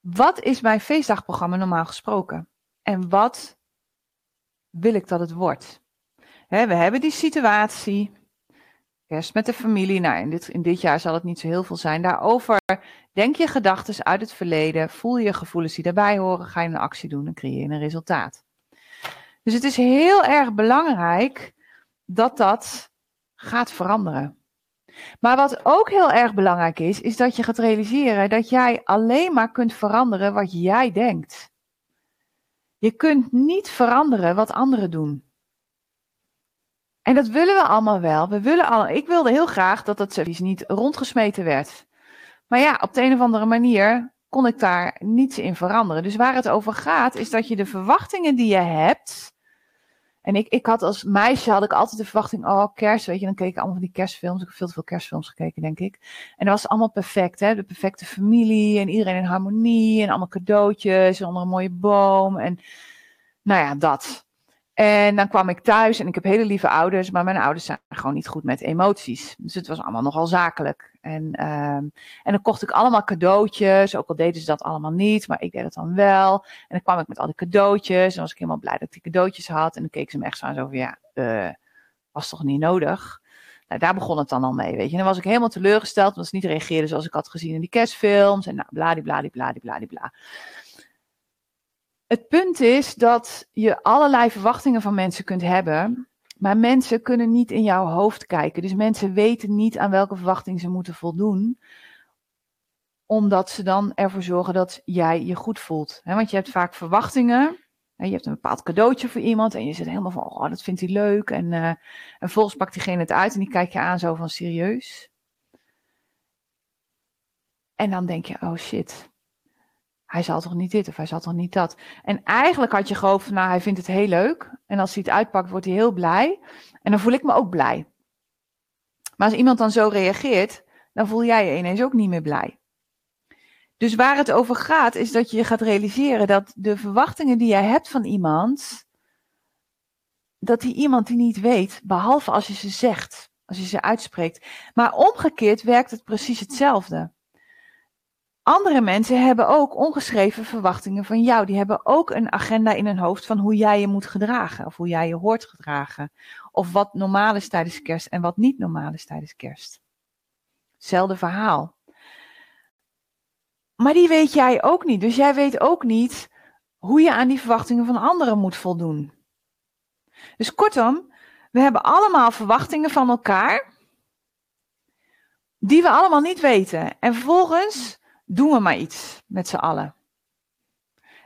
wat is mijn feestdagprogramma normaal gesproken? En wat wil ik dat het wordt? we hebben die situatie, met de familie. Nou, in dit, in dit jaar zal het niet zo heel veel zijn. Daarover denk je gedachten uit het verleden, voel je gevoelens die daarbij horen, ga je een actie doen en creëer je een resultaat. Dus het is heel erg belangrijk dat dat gaat veranderen. Maar wat ook heel erg belangrijk is, is dat je gaat realiseren dat jij alleen maar kunt veranderen wat jij denkt. Je kunt niet veranderen wat anderen doen. En dat willen we allemaal wel. We willen al, ik wilde heel graag dat dat servies niet rondgesmeten werd. Maar ja, op de een of andere manier kon ik daar niets in veranderen. Dus waar het over gaat, is dat je de verwachtingen die je hebt, en ik, ik had als meisje had ik altijd de verwachting, oh kerst, weet je, dan keek ik allemaal van die kerstfilms. Ik heb veel te veel kerstfilms gekeken, denk ik. En dat was allemaal perfect, hè. De perfecte familie en iedereen in harmonie en allemaal cadeautjes onder een mooie boom. En nou ja, dat. En dan kwam ik thuis en ik heb hele lieve ouders, maar mijn ouders zijn gewoon niet goed met emoties. Dus het was allemaal nogal zakelijk. En, um, en dan kocht ik allemaal cadeautjes, ook al deden ze dat allemaal niet, maar ik deed het dan wel. En dan kwam ik met al die cadeautjes en was ik helemaal blij dat ik die cadeautjes had. En dan keek ze me echt zo aan, zo van ja, uh, was toch niet nodig? Nou, daar begon het dan al mee, weet je. En dan was ik helemaal teleurgesteld, omdat ze niet reageerden zoals ik had gezien in die kerstfilms. En nou, bladibladibladibladibla. Het punt is dat je allerlei verwachtingen van mensen kunt hebben, maar mensen kunnen niet in jouw hoofd kijken. Dus mensen weten niet aan welke verwachting ze moeten voldoen, omdat ze dan ervoor zorgen dat jij je goed voelt. Want je hebt vaak verwachtingen. Je hebt een bepaald cadeautje voor iemand en je zit helemaal van, oh, dat vindt hij leuk. En, uh, en vervolgens pakt diegene het uit en die kijkt je aan zo van, serieus? En dan denk je, oh shit, hij zal toch niet dit of hij zal toch niet dat. En eigenlijk had je gehoopt van, nou, hij vindt het heel leuk. En als hij het uitpakt, wordt hij heel blij. En dan voel ik me ook blij. Maar als iemand dan zo reageert, dan voel jij je ineens ook niet meer blij. Dus waar het over gaat, is dat je gaat realiseren dat de verwachtingen die jij hebt van iemand, dat die iemand die niet weet, behalve als je ze zegt, als je ze uitspreekt. Maar omgekeerd werkt het precies hetzelfde. Andere mensen hebben ook ongeschreven verwachtingen van jou. Die hebben ook een agenda in hun hoofd van hoe jij je moet gedragen. Of hoe jij je hoort gedragen. Of wat normaal is tijdens kerst en wat niet normaal is tijdens kerst. Hetzelfde verhaal. Maar die weet jij ook niet. Dus jij weet ook niet hoe je aan die verwachtingen van anderen moet voldoen. Dus kortom, we hebben allemaal verwachtingen van elkaar. Die we allemaal niet weten. En vervolgens doen we maar iets met z'n allen.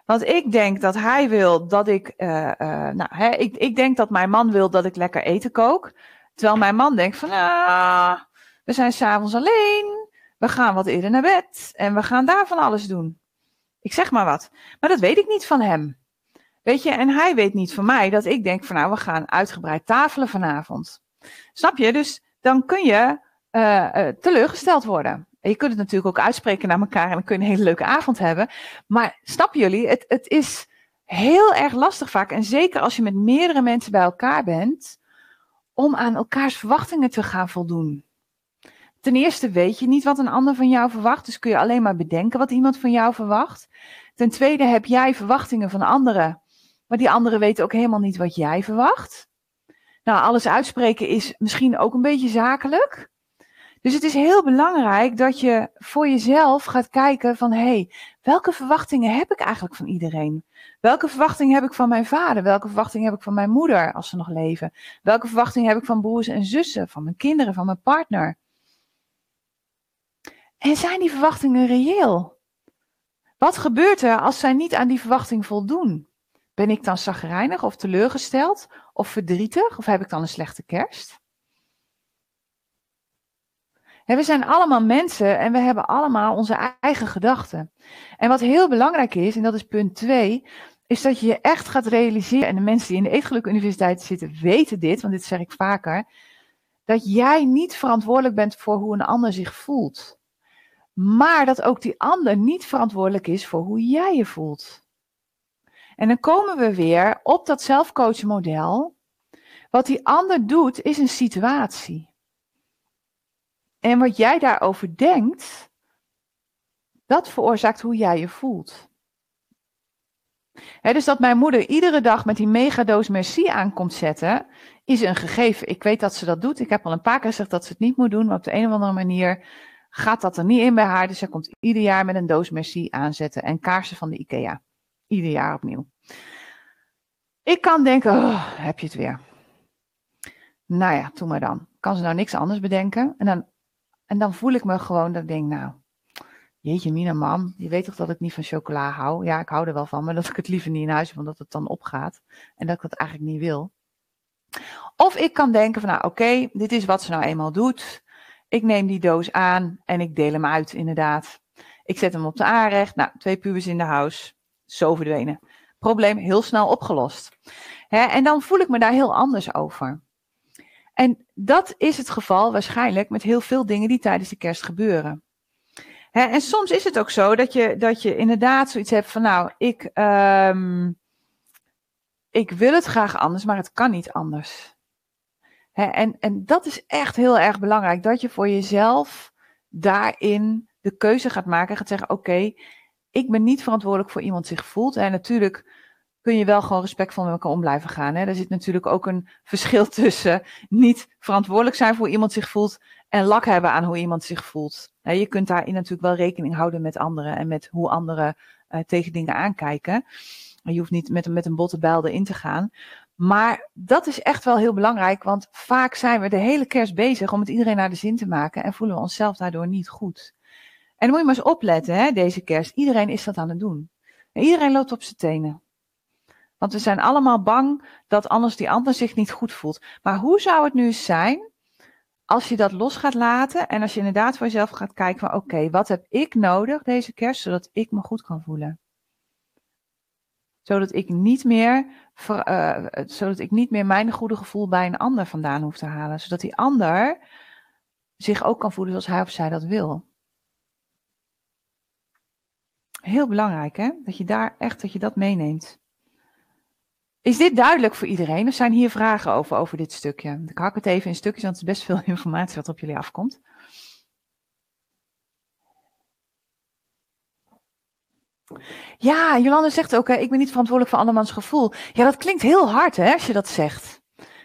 Want ik denk dat hij wil dat ik, uh, uh, nou, hè, ik, ik denk dat mijn man wil dat ik lekker eten kook. Terwijl mijn man denkt van, ah, we zijn s'avonds alleen, we gaan wat eerder naar bed en we gaan daar van alles doen. Ik zeg maar wat. Maar dat weet ik niet van hem. Weet je, en hij weet niet van mij dat ik denk van, nou, we gaan uitgebreid tafelen vanavond. Snap je? Dus dan kun je uh, teleurgesteld worden je kunt het natuurlijk ook uitspreken naar elkaar en dan kun je een hele leuke avond hebben. Maar snappen jullie, het, het is heel erg lastig vaak. En zeker als je met meerdere mensen bij elkaar bent, om aan elkaars verwachtingen te gaan voldoen. Ten eerste weet je niet wat een ander van jou verwacht, dus kun je alleen maar bedenken wat iemand van jou verwacht. Ten tweede heb jij verwachtingen van anderen, maar die anderen weten ook helemaal niet wat jij verwacht. Nou, alles uitspreken is misschien ook een beetje zakelijk. Dus het is heel belangrijk dat je voor jezelf gaat kijken van hé, hey, welke verwachtingen heb ik eigenlijk van iedereen? Welke verwachtingen heb ik van mijn vader? Welke verwachtingen heb ik van mijn moeder als ze nog leven? Welke verwachtingen heb ik van broers en zussen, van mijn kinderen, van mijn partner? En zijn die verwachtingen reëel? Wat gebeurt er als zij niet aan die verwachting voldoen? Ben ik dan zagrijnig of teleurgesteld of verdrietig of heb ik dan een slechte kerst? We zijn allemaal mensen en we hebben allemaal onze eigen gedachten. En wat heel belangrijk is, en dat is punt 2, is dat je je echt gaat realiseren, en de mensen die in de Eetgeluk Universiteit zitten weten dit, want dit zeg ik vaker, dat jij niet verantwoordelijk bent voor hoe een ander zich voelt. Maar dat ook die ander niet verantwoordelijk is voor hoe jij je voelt. En dan komen we weer op dat zelfcoachmodel. Wat die ander doet, is een situatie. En wat jij daarover denkt, dat veroorzaakt hoe jij je voelt. dus dat mijn moeder iedere dag met die megadoos merci aankomt zetten, is een gegeven. Ik weet dat ze dat doet. Ik heb al een paar keer gezegd dat ze het niet moet doen, maar op de een of andere manier gaat dat er niet in bij haar. Dus zij komt ieder jaar met een doos merci aanzetten en kaarsen van de IKEA. Ieder jaar opnieuw. Ik kan denken, oh, heb je het weer. Nou ja, doe maar dan. Kan ze nou niks anders bedenken? En dan en dan voel ik me gewoon dat ik denk, nou, jeetje mina man, je weet toch dat ik niet van chocola hou? Ja, ik hou er wel van, maar dat ik het liever niet in huis heb, omdat het dan opgaat. En dat ik dat eigenlijk niet wil. Of ik kan denken van, nou oké, dit is wat ze nou eenmaal doet. Ik neem die doos aan en ik deel hem uit, inderdaad. Ik zet hem op de aanrecht. Nou, twee pubers in de house. Zo verdwenen. Probleem heel snel opgelost. en dan voel ik me daar heel anders over. En dat is het geval waarschijnlijk met heel veel dingen die tijdens de kerst gebeuren. en soms is het ook zo dat je, dat je inderdaad zoiets hebt van, nou, ik, um, ik wil het graag anders, maar het kan niet anders. en, en dat is echt heel erg belangrijk, dat je voor jezelf daarin de keuze gaat maken, gaat zeggen, oké, ik ben niet verantwoordelijk voor iemand zich voelt. En natuurlijk kun je wel gewoon respectvol met elkaar om blijven gaan. Hè? Er zit natuurlijk ook een verschil tussen niet verantwoordelijk zijn voor hoe iemand zich voelt en lak hebben aan hoe iemand zich voelt. Je kunt daarin natuurlijk wel rekening houden met anderen en met hoe anderen uh, tegen dingen aankijken. Je hoeft niet met, met een botte bijl erin te gaan. Maar dat is echt wel heel belangrijk, want vaak zijn we de hele kerst bezig om het iedereen naar de zin te maken en voelen we onszelf daardoor niet goed. En dan moet je maar eens opletten, hè, deze kerst. Iedereen is dat aan het doen. En iedereen loopt op zijn tenen. Want we zijn allemaal bang dat anders die ander zich niet goed voelt. Maar hoe zou het nu zijn als je dat los gaat laten en als je inderdaad voor jezelf gaat kijken van oké, wat heb ik nodig deze kerst zodat ik me goed kan voelen? Zodat ik niet meer, uh, zodat ik niet meer mijn goede gevoel bij een ander vandaan hoef te halen. Zodat die ander zich ook kan voelen zoals hij of zij dat wil. Heel belangrijk hè, dat je daar echt, dat je dat meeneemt. Is dit duidelijk voor iedereen? Of zijn hier vragen over, over dit stukje? Ik hak het even in stukjes, want het is best veel informatie wat op jullie afkomt. Ja, Jolande zegt ook, ik ben niet verantwoordelijk voor andermans gevoel. Ja, dat klinkt heel hard hè, als je dat zegt.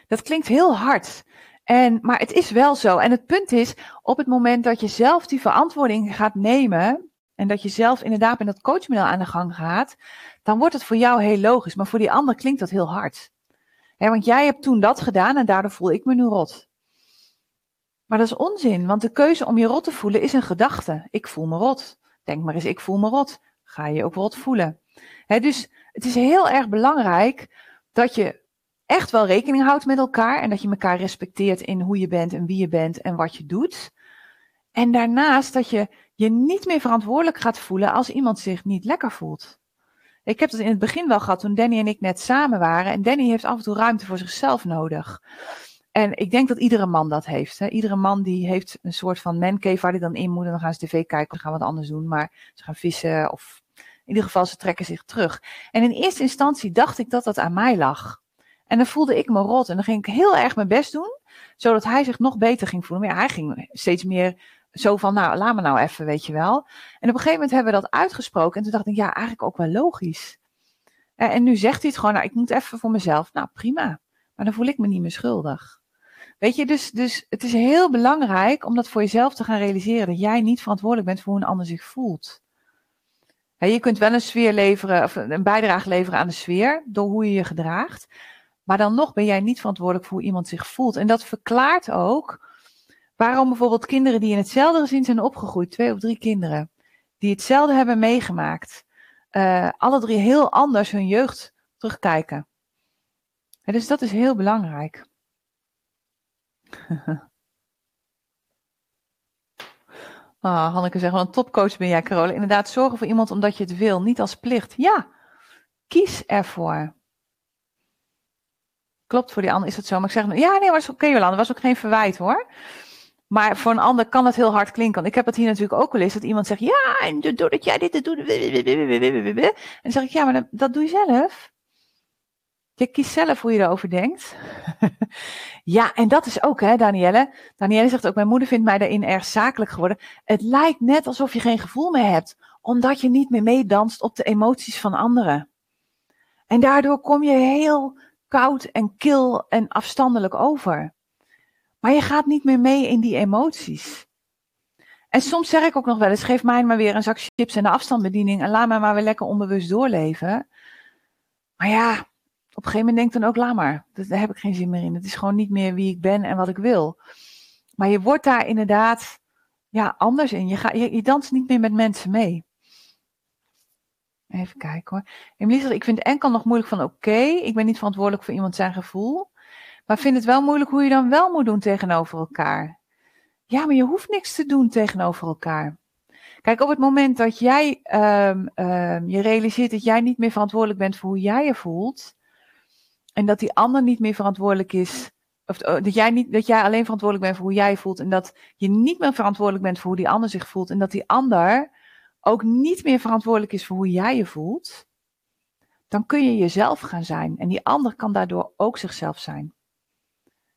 Dat klinkt heel hard. En, maar het is wel zo. En het punt is, op het moment dat je zelf die verantwoording gaat nemen, en dat je zelf inderdaad met dat coachmodel aan de gang gaat, dan wordt het voor jou heel logisch. Maar voor die ander klinkt dat heel hard. want jij hebt toen dat gedaan en daardoor voel ik me nu rot. Maar dat is onzin, want de keuze om je rot te voelen is een gedachte. Ik voel me rot. Denk maar eens, ik voel me rot. Ga je ook rot voelen. dus het is heel erg belangrijk dat je echt wel rekening houdt met elkaar en dat je elkaar respecteert in hoe je bent en wie je bent en wat je doet. En daarnaast dat je je niet meer verantwoordelijk gaat voelen als iemand zich niet lekker voelt. Ik heb het in het begin wel gehad toen Danny en ik net samen waren. En Danny heeft af en toe ruimte voor zichzelf nodig. En ik denk dat iedere man dat heeft. Hè. Iedere man die heeft een soort van mancave waar hij dan in moet. En dan gaan ze tv kijken of gaan wat anders doen. Maar ze gaan vissen of in ieder geval ze trekken zich terug. En in eerste instantie dacht ik dat dat aan mij lag. En dan voelde ik me rot. En dan ging ik heel erg mijn best doen. Zodat hij zich nog beter ging voelen. Maar hij ging steeds meer zo van, nou, laat me nou even, weet je wel. En op een gegeven moment hebben we dat uitgesproken. En toen dacht ik, ja, eigenlijk ook wel logisch. En nu zegt hij het gewoon, nou, ik moet even voor mezelf. Nou, prima. Maar dan voel ik me niet meer schuldig. Weet je, dus, dus het is heel belangrijk om dat voor jezelf te gaan realiseren. Dat jij niet verantwoordelijk bent voor hoe een ander zich voelt. je kunt wel een sfeer leveren, of een bijdrage leveren aan de sfeer, door hoe je je gedraagt. Maar dan nog ben jij niet verantwoordelijk voor hoe iemand zich voelt. En dat verklaart ook waarom bijvoorbeeld kinderen die in hetzelfde gezin zijn opgegroeid, twee of drie kinderen, die hetzelfde hebben meegemaakt, uh, alle drie heel anders hun jeugd terugkijken. dus dat is heel belangrijk. oh, Hanneke zegt, wel een topcoach ben jij, Carole. Inderdaad, zorgen voor iemand omdat je het wil, niet als plicht. Ja, kies ervoor. Klopt, voor die ander is het zo. Maar ik zeg, ja, nee, was oké, okay, Jolanda, was ook geen verwijt hoor. Maar voor een ander kan dat heel hard klinken. Want ik heb het hier natuurlijk ook wel eens. Dat iemand zegt, ja, en doordat jij dit doet. En dan zeg ik, ja, maar dat doe je zelf. Je kiest zelf hoe je erover denkt. ja, en dat is ook, hè, Danielle. Danielle zegt ook, mijn moeder vindt mij daarin erg zakelijk geworden. Het lijkt net alsof je geen gevoel meer hebt. Omdat je niet meer meedanst op de emoties van anderen. En daardoor kom je heel koud en kil en afstandelijk over. Maar je gaat niet meer mee in die emoties. En soms zeg ik ook nog wel eens: geef mij maar weer een zak chips en de afstandsbediening en laat mij maar weer lekker onbewust doorleven. Maar ja, op een gegeven moment denk ik dan ook: laat maar. Daar heb ik geen zin meer in. Het is gewoon niet meer wie ik ben en wat ik wil. Maar je wordt daar inderdaad ja, anders in. Je, gaat, je, danst niet meer met mensen mee. Even kijken hoor. Emilie zegt, ik vind enkel nog moeilijk van oké, ik ben niet verantwoordelijk voor iemand zijn gevoel. Maar vind het wel moeilijk hoe je dan wel moet doen tegenover elkaar. Ja, maar je hoeft niks te doen tegenover elkaar. Kijk, op het moment dat jij um, um, je realiseert dat jij niet meer verantwoordelijk bent voor hoe jij je voelt. En dat die ander niet meer verantwoordelijk is. Of oh, dat jij, niet, dat jij alleen verantwoordelijk bent voor hoe jij je voelt. En dat je niet meer verantwoordelijk bent voor hoe die ander zich voelt. En dat die ander ook niet meer verantwoordelijk is voor hoe jij je voelt. Dan kun je jezelf gaan zijn. En die ander kan daardoor ook zichzelf zijn.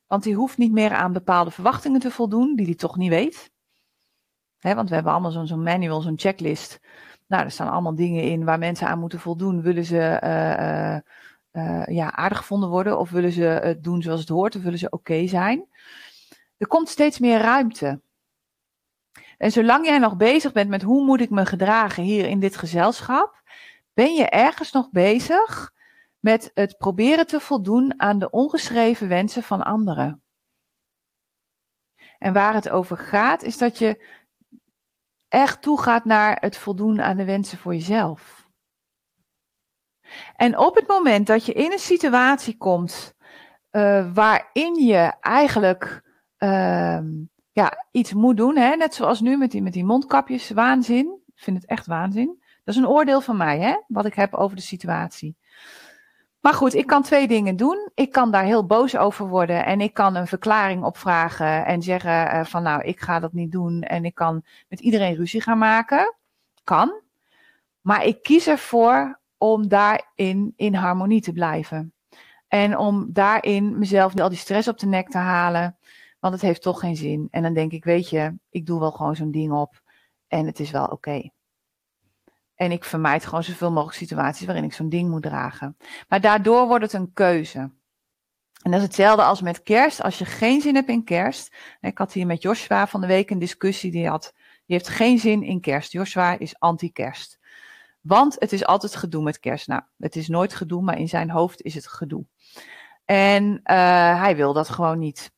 Want die hoeft niet meer aan bepaalde verwachtingen te voldoen, die hij toch niet weet. want we hebben allemaal zo'n zo manual, zo'n checklist. Nou, er staan allemaal dingen in waar mensen aan moeten voldoen. Willen ze uh, uh, ja, aardig gevonden worden of willen ze het doen zoals het hoort of willen ze oké zijn? Er komt steeds meer ruimte. En zolang jij nog bezig bent met hoe moet ik me gedragen hier in dit gezelschap, ben je ergens nog bezig met het proberen te voldoen aan de ongeschreven wensen van anderen. En waar het over gaat, is dat je echt toegaat naar het voldoen aan de wensen voor jezelf. En op het moment dat je in een situatie komt uh, waarin je eigenlijk uh, ja, iets moet doen, hè? net zoals nu met die, met die mondkapjes, waanzin. Ik vind het echt waanzin. Dat is een oordeel van mij, hè? wat ik heb over de situatie. Maar goed, ik kan twee dingen doen. Ik kan daar heel boos over worden en ik kan een verklaring opvragen en zeggen uh, van nou, ik ga dat niet doen en ik kan met iedereen ruzie gaan maken. Kan. Maar ik kies ervoor om daarin in harmonie te blijven. En om daarin mezelf al die stress op de nek te halen, want het heeft toch geen zin. En dan denk ik, weet je, ik doe wel gewoon zo'n ding op en het is wel oké. En ik vermijd gewoon zoveel mogelijk situaties waarin ik zo'n ding moet dragen. Maar daardoor wordt het een keuze. En dat is hetzelfde als met kerst. Als je geen zin hebt in kerst. Ik had hier met Joshua van de week een discussie. Die, had, die heeft geen zin in kerst. Joshua is anti-kerst. Want het is altijd gedoe met kerst. Nou, het is nooit gedoe, maar in zijn hoofd is het gedoe. En uh, hij wil dat gewoon niet.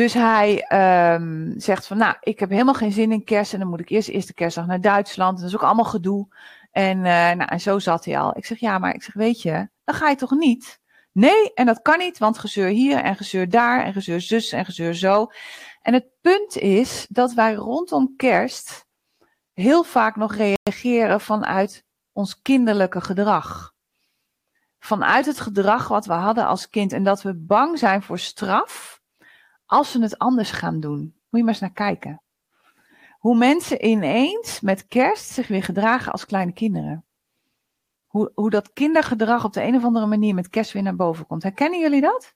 Dus hij um, zegt van, nou, ik heb helemaal geen zin in kerst en dan moet ik eerst eerste kerstdag naar Duitsland. Dat is ook allemaal gedoe. En, uh, nou, en zo zat hij al. Ik zeg, ja, maar ik zeg, weet je, dan ga je toch niet? Nee, en dat kan niet, want gezeur hier en gezeur daar en gezeur zus en gezeur zo. En het punt is dat wij rondom kerst heel vaak nog reageren vanuit ons kinderlijke gedrag. Vanuit het gedrag wat we hadden als kind en dat we bang zijn voor straf als ze het anders gaan doen. Moet je maar eens naar kijken. Hoe mensen ineens met kerst zich weer gedragen als kleine kinderen. Hoe, hoe dat kindergedrag op de een of andere manier met kerst weer naar boven komt. Herkennen jullie dat?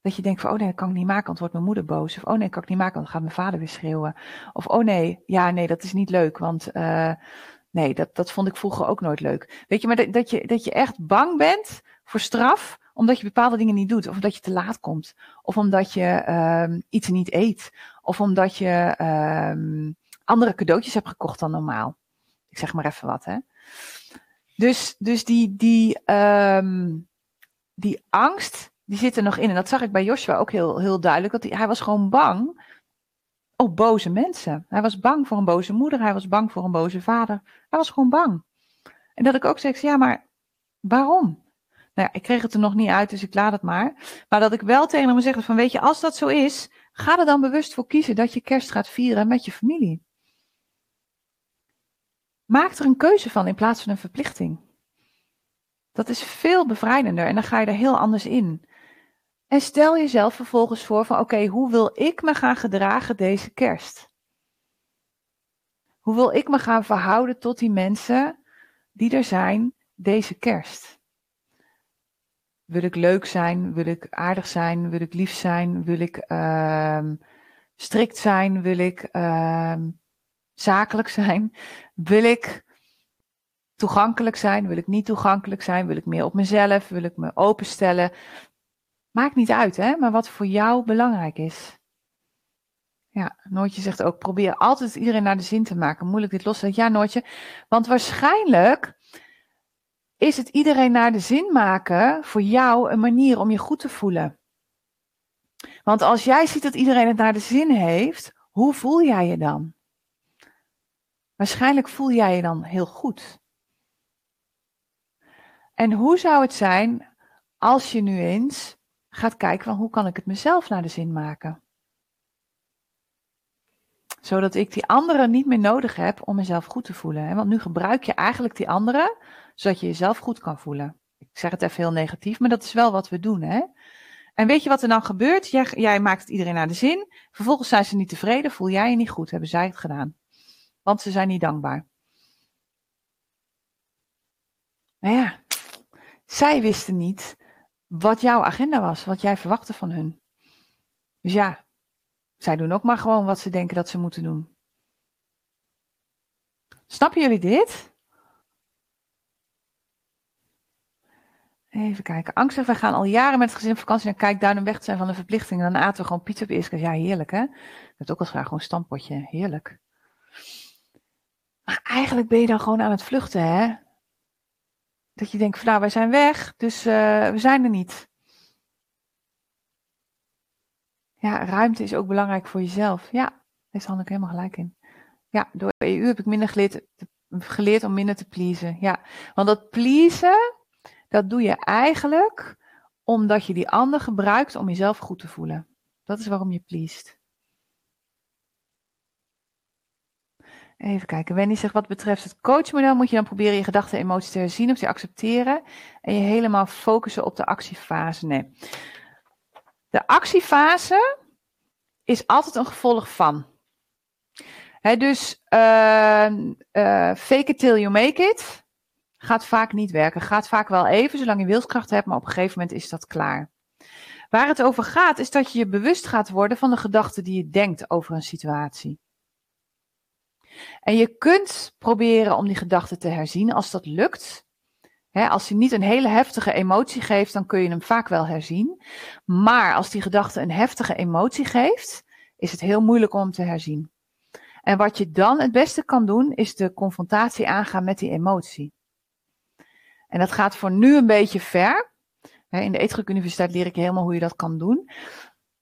Dat je denkt van, oh nee, dat kan ik niet maken, want wordt mijn moeder boos. Of oh nee, kan ik niet maken, want dan gaat mijn vader weer schreeuwen. Of oh nee, ja nee, dat is niet leuk, want uh, nee, dat, dat vond ik vroeger ook nooit leuk. Weet je, maar dat, dat, je, dat je echt bang bent voor straf omdat je bepaalde dingen niet doet, of omdat je te laat komt, of omdat je ehm, iets niet eet, of omdat je ehm, andere cadeautjes hebt gekocht dan normaal. Ik zeg maar even wat, hè. Dus, dus die, die, ehm, die angst, die zit er nog in. En dat zag ik bij Joshua ook heel, heel duidelijk. Dat hij, hij was gewoon bang op boze mensen. Hij was bang voor een boze moeder. Hij was bang voor een boze vader. Hij was gewoon bang. En dat ik ook zeg, ja, maar waarom? Nou ja, ik kreeg het er nog niet uit, dus ik laat het maar. Maar dat ik wel tegen hem zeg van, weet je, als dat zo is, ga er dan bewust voor kiezen dat je kerst gaat vieren met je familie. Maak er een keuze van in plaats van een verplichting. Dat is veel bevrijdender en dan ga je er heel anders in. En stel jezelf vervolgens voor van oké, hoe wil ik me gaan gedragen deze kerst? Hoe wil ik me gaan verhouden tot die mensen die er zijn deze kerst? Wil ik leuk zijn? Wil ik aardig zijn? Wil ik lief zijn? Wil ik uh, strikt zijn? Wil ik uh, zakelijk zijn? Wil ik toegankelijk zijn? Wil ik niet toegankelijk zijn? Wil ik meer op mezelf? Wil ik me openstellen? Maakt niet uit, hè? Maar wat voor jou belangrijk is. Ja, Noortje zegt ook, probeer altijd iedereen naar de zin te maken. Moeilijk dit los te Ja, Noortje. Want waarschijnlijk is het iedereen naar de zin maken voor jou een manier om je goed te voelen. Want als jij ziet dat iedereen het naar de zin heeft, hoe voel jij je dan? Waarschijnlijk voel jij je dan heel goed. En hoe zou het zijn als je nu eens gaat kijken van hoe kan ik het mezelf naar de zin maken? Zodat ik die anderen niet meer nodig heb om mezelf goed te voelen. Want nu gebruik je eigenlijk die anderen zodat je jezelf goed kan voelen. Ik zeg het even heel negatief, maar dat is wel wat we doen. Hè? En weet je wat er dan gebeurt? Jij, jij maakt het iedereen naar de zin. Vervolgens zijn ze niet tevreden, voel jij je niet goed, hebben zij het gedaan. Want ze zijn niet dankbaar. Nou ja, zij wisten niet wat jouw agenda was, wat jij verwachtte van hun. Dus ja, zij doen ook maar gewoon wat ze denken dat ze moeten doen. Snappen jullie dit? Even kijken. Angstig, wij gaan al jaren met het gezin op vakantie naar Kijkduin om weg te zijn van de verplichtingen. Dan aten we gewoon pizza op eerste Ja, heerlijk hè. Ik ook al graag gewoon een stampotje. Heerlijk. Maar eigenlijk ben je dan gewoon aan het vluchten hè. Dat je denkt van nou wij zijn weg, dus uh, we zijn er niet. Ja, ruimte is ook belangrijk voor jezelf. Ja, heeft Hanneke helemaal gelijk in. Ja, door EU heb ik minder geleerd, geleerd om minder te pleasen. Ja, want dat pleasen, dat doe je eigenlijk omdat je die ander gebruikt om jezelf goed te voelen. Dat is waarom je pleest. Even kijken. Wendy zegt, wat betreft het coachmodel moet je dan proberen je gedachten en emoties te herzien of te accepteren en je helemaal focussen op de actiefase. Nee. De actiefase is altijd een gevolg van. dus uh, uh, fake it till you make it gaat vaak niet werken. Gaat vaak wel even, zolang je wilskracht hebt, maar op een gegeven moment is dat klaar. Waar het over gaat, is dat je je bewust gaat worden van de gedachten die je denkt over een situatie. En je kunt proberen om die gedachten te herzien als dat lukt. als hij niet een hele heftige emotie geeft, dan kun je hem vaak wel herzien. Maar als die gedachte een heftige emotie geeft, is het heel moeilijk om hem te herzien. En wat je dan het beste kan doen, is de confrontatie aangaan met die emotie. En dat gaat voor nu een beetje ver. In de Eetdruk Universiteit leer ik helemaal hoe je dat kan doen.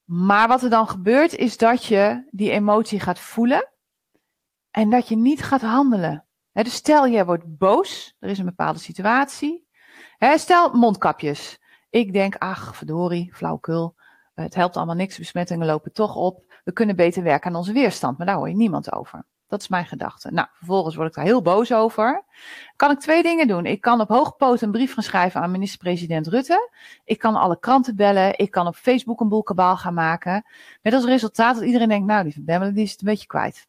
Maar wat er dan gebeurt, is dat je die emotie gaat voelen. En dat je niet gaat handelen. dus stel, je wordt boos. Er is een bepaalde situatie. stel, mondkapjes. Ik denk, ach, verdorie, flauwkul. Het helpt allemaal niks, besmettingen lopen toch op. We kunnen beter werken aan onze weerstand. Maar daar hoor je niemand over. Dat is mijn gedachte. Nou, vervolgens word ik daar heel boos over. Kan ik twee dingen doen. Ik kan op hoge poot een brief gaan schrijven aan minister-president Rutte. Ik kan alle kranten bellen. Ik kan op Facebook een boel kabaal gaan maken. Met als resultaat dat iedereen denkt, nou, die Van die is het een beetje kwijt.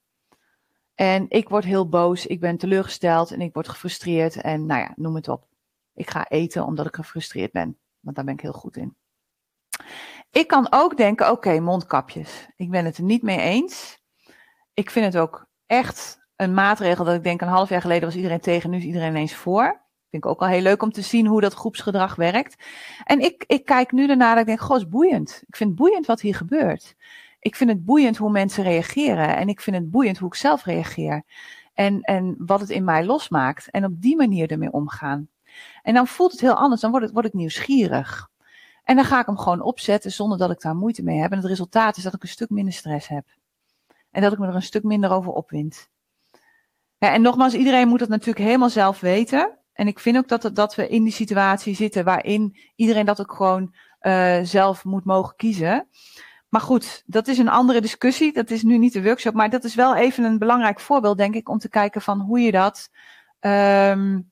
En ik word heel boos, ik ben teleurgesteld en ik word gefrustreerd. En nou ja, noem het op. Ik ga eten omdat ik gefrustreerd ben. Want daar ben ik heel goed in. Ik kan ook denken, oké, mondkapjes. Ik ben het er niet mee eens. Ik vind het ook echt een maatregel dat ik denk een half jaar geleden was iedereen tegen, nu is iedereen ineens voor. Vind ik ook al heel leuk om te zien hoe dat groepsgedrag werkt. En ik, ik kijk nu daarna en ik denk, goh, is boeiend. Ik vind het boeiend wat hier gebeurt. Ik vind het boeiend hoe mensen reageren. En ik vind het boeiend hoe ik zelf reageer. En, en wat het in mij losmaakt. En op die manier ermee omgaan. En dan voelt het heel anders. Dan word, het, word ik nieuwsgierig. En dan ga ik hem gewoon opzetten zonder dat ik daar moeite mee heb. En het resultaat is dat ik een stuk minder stress heb. En dat ik me er een stuk minder over opwind. Ja, en nogmaals, iedereen moet het natuurlijk helemaal zelf weten. En ik vind ook dat, dat we in die situatie zitten waarin iedereen dat ook gewoon uh, zelf moet mogen kiezen. Maar goed, dat is een andere discussie. Dat is nu niet de workshop. Maar dat is wel even een belangrijk voorbeeld, denk ik, om te kijken van hoe je dat um,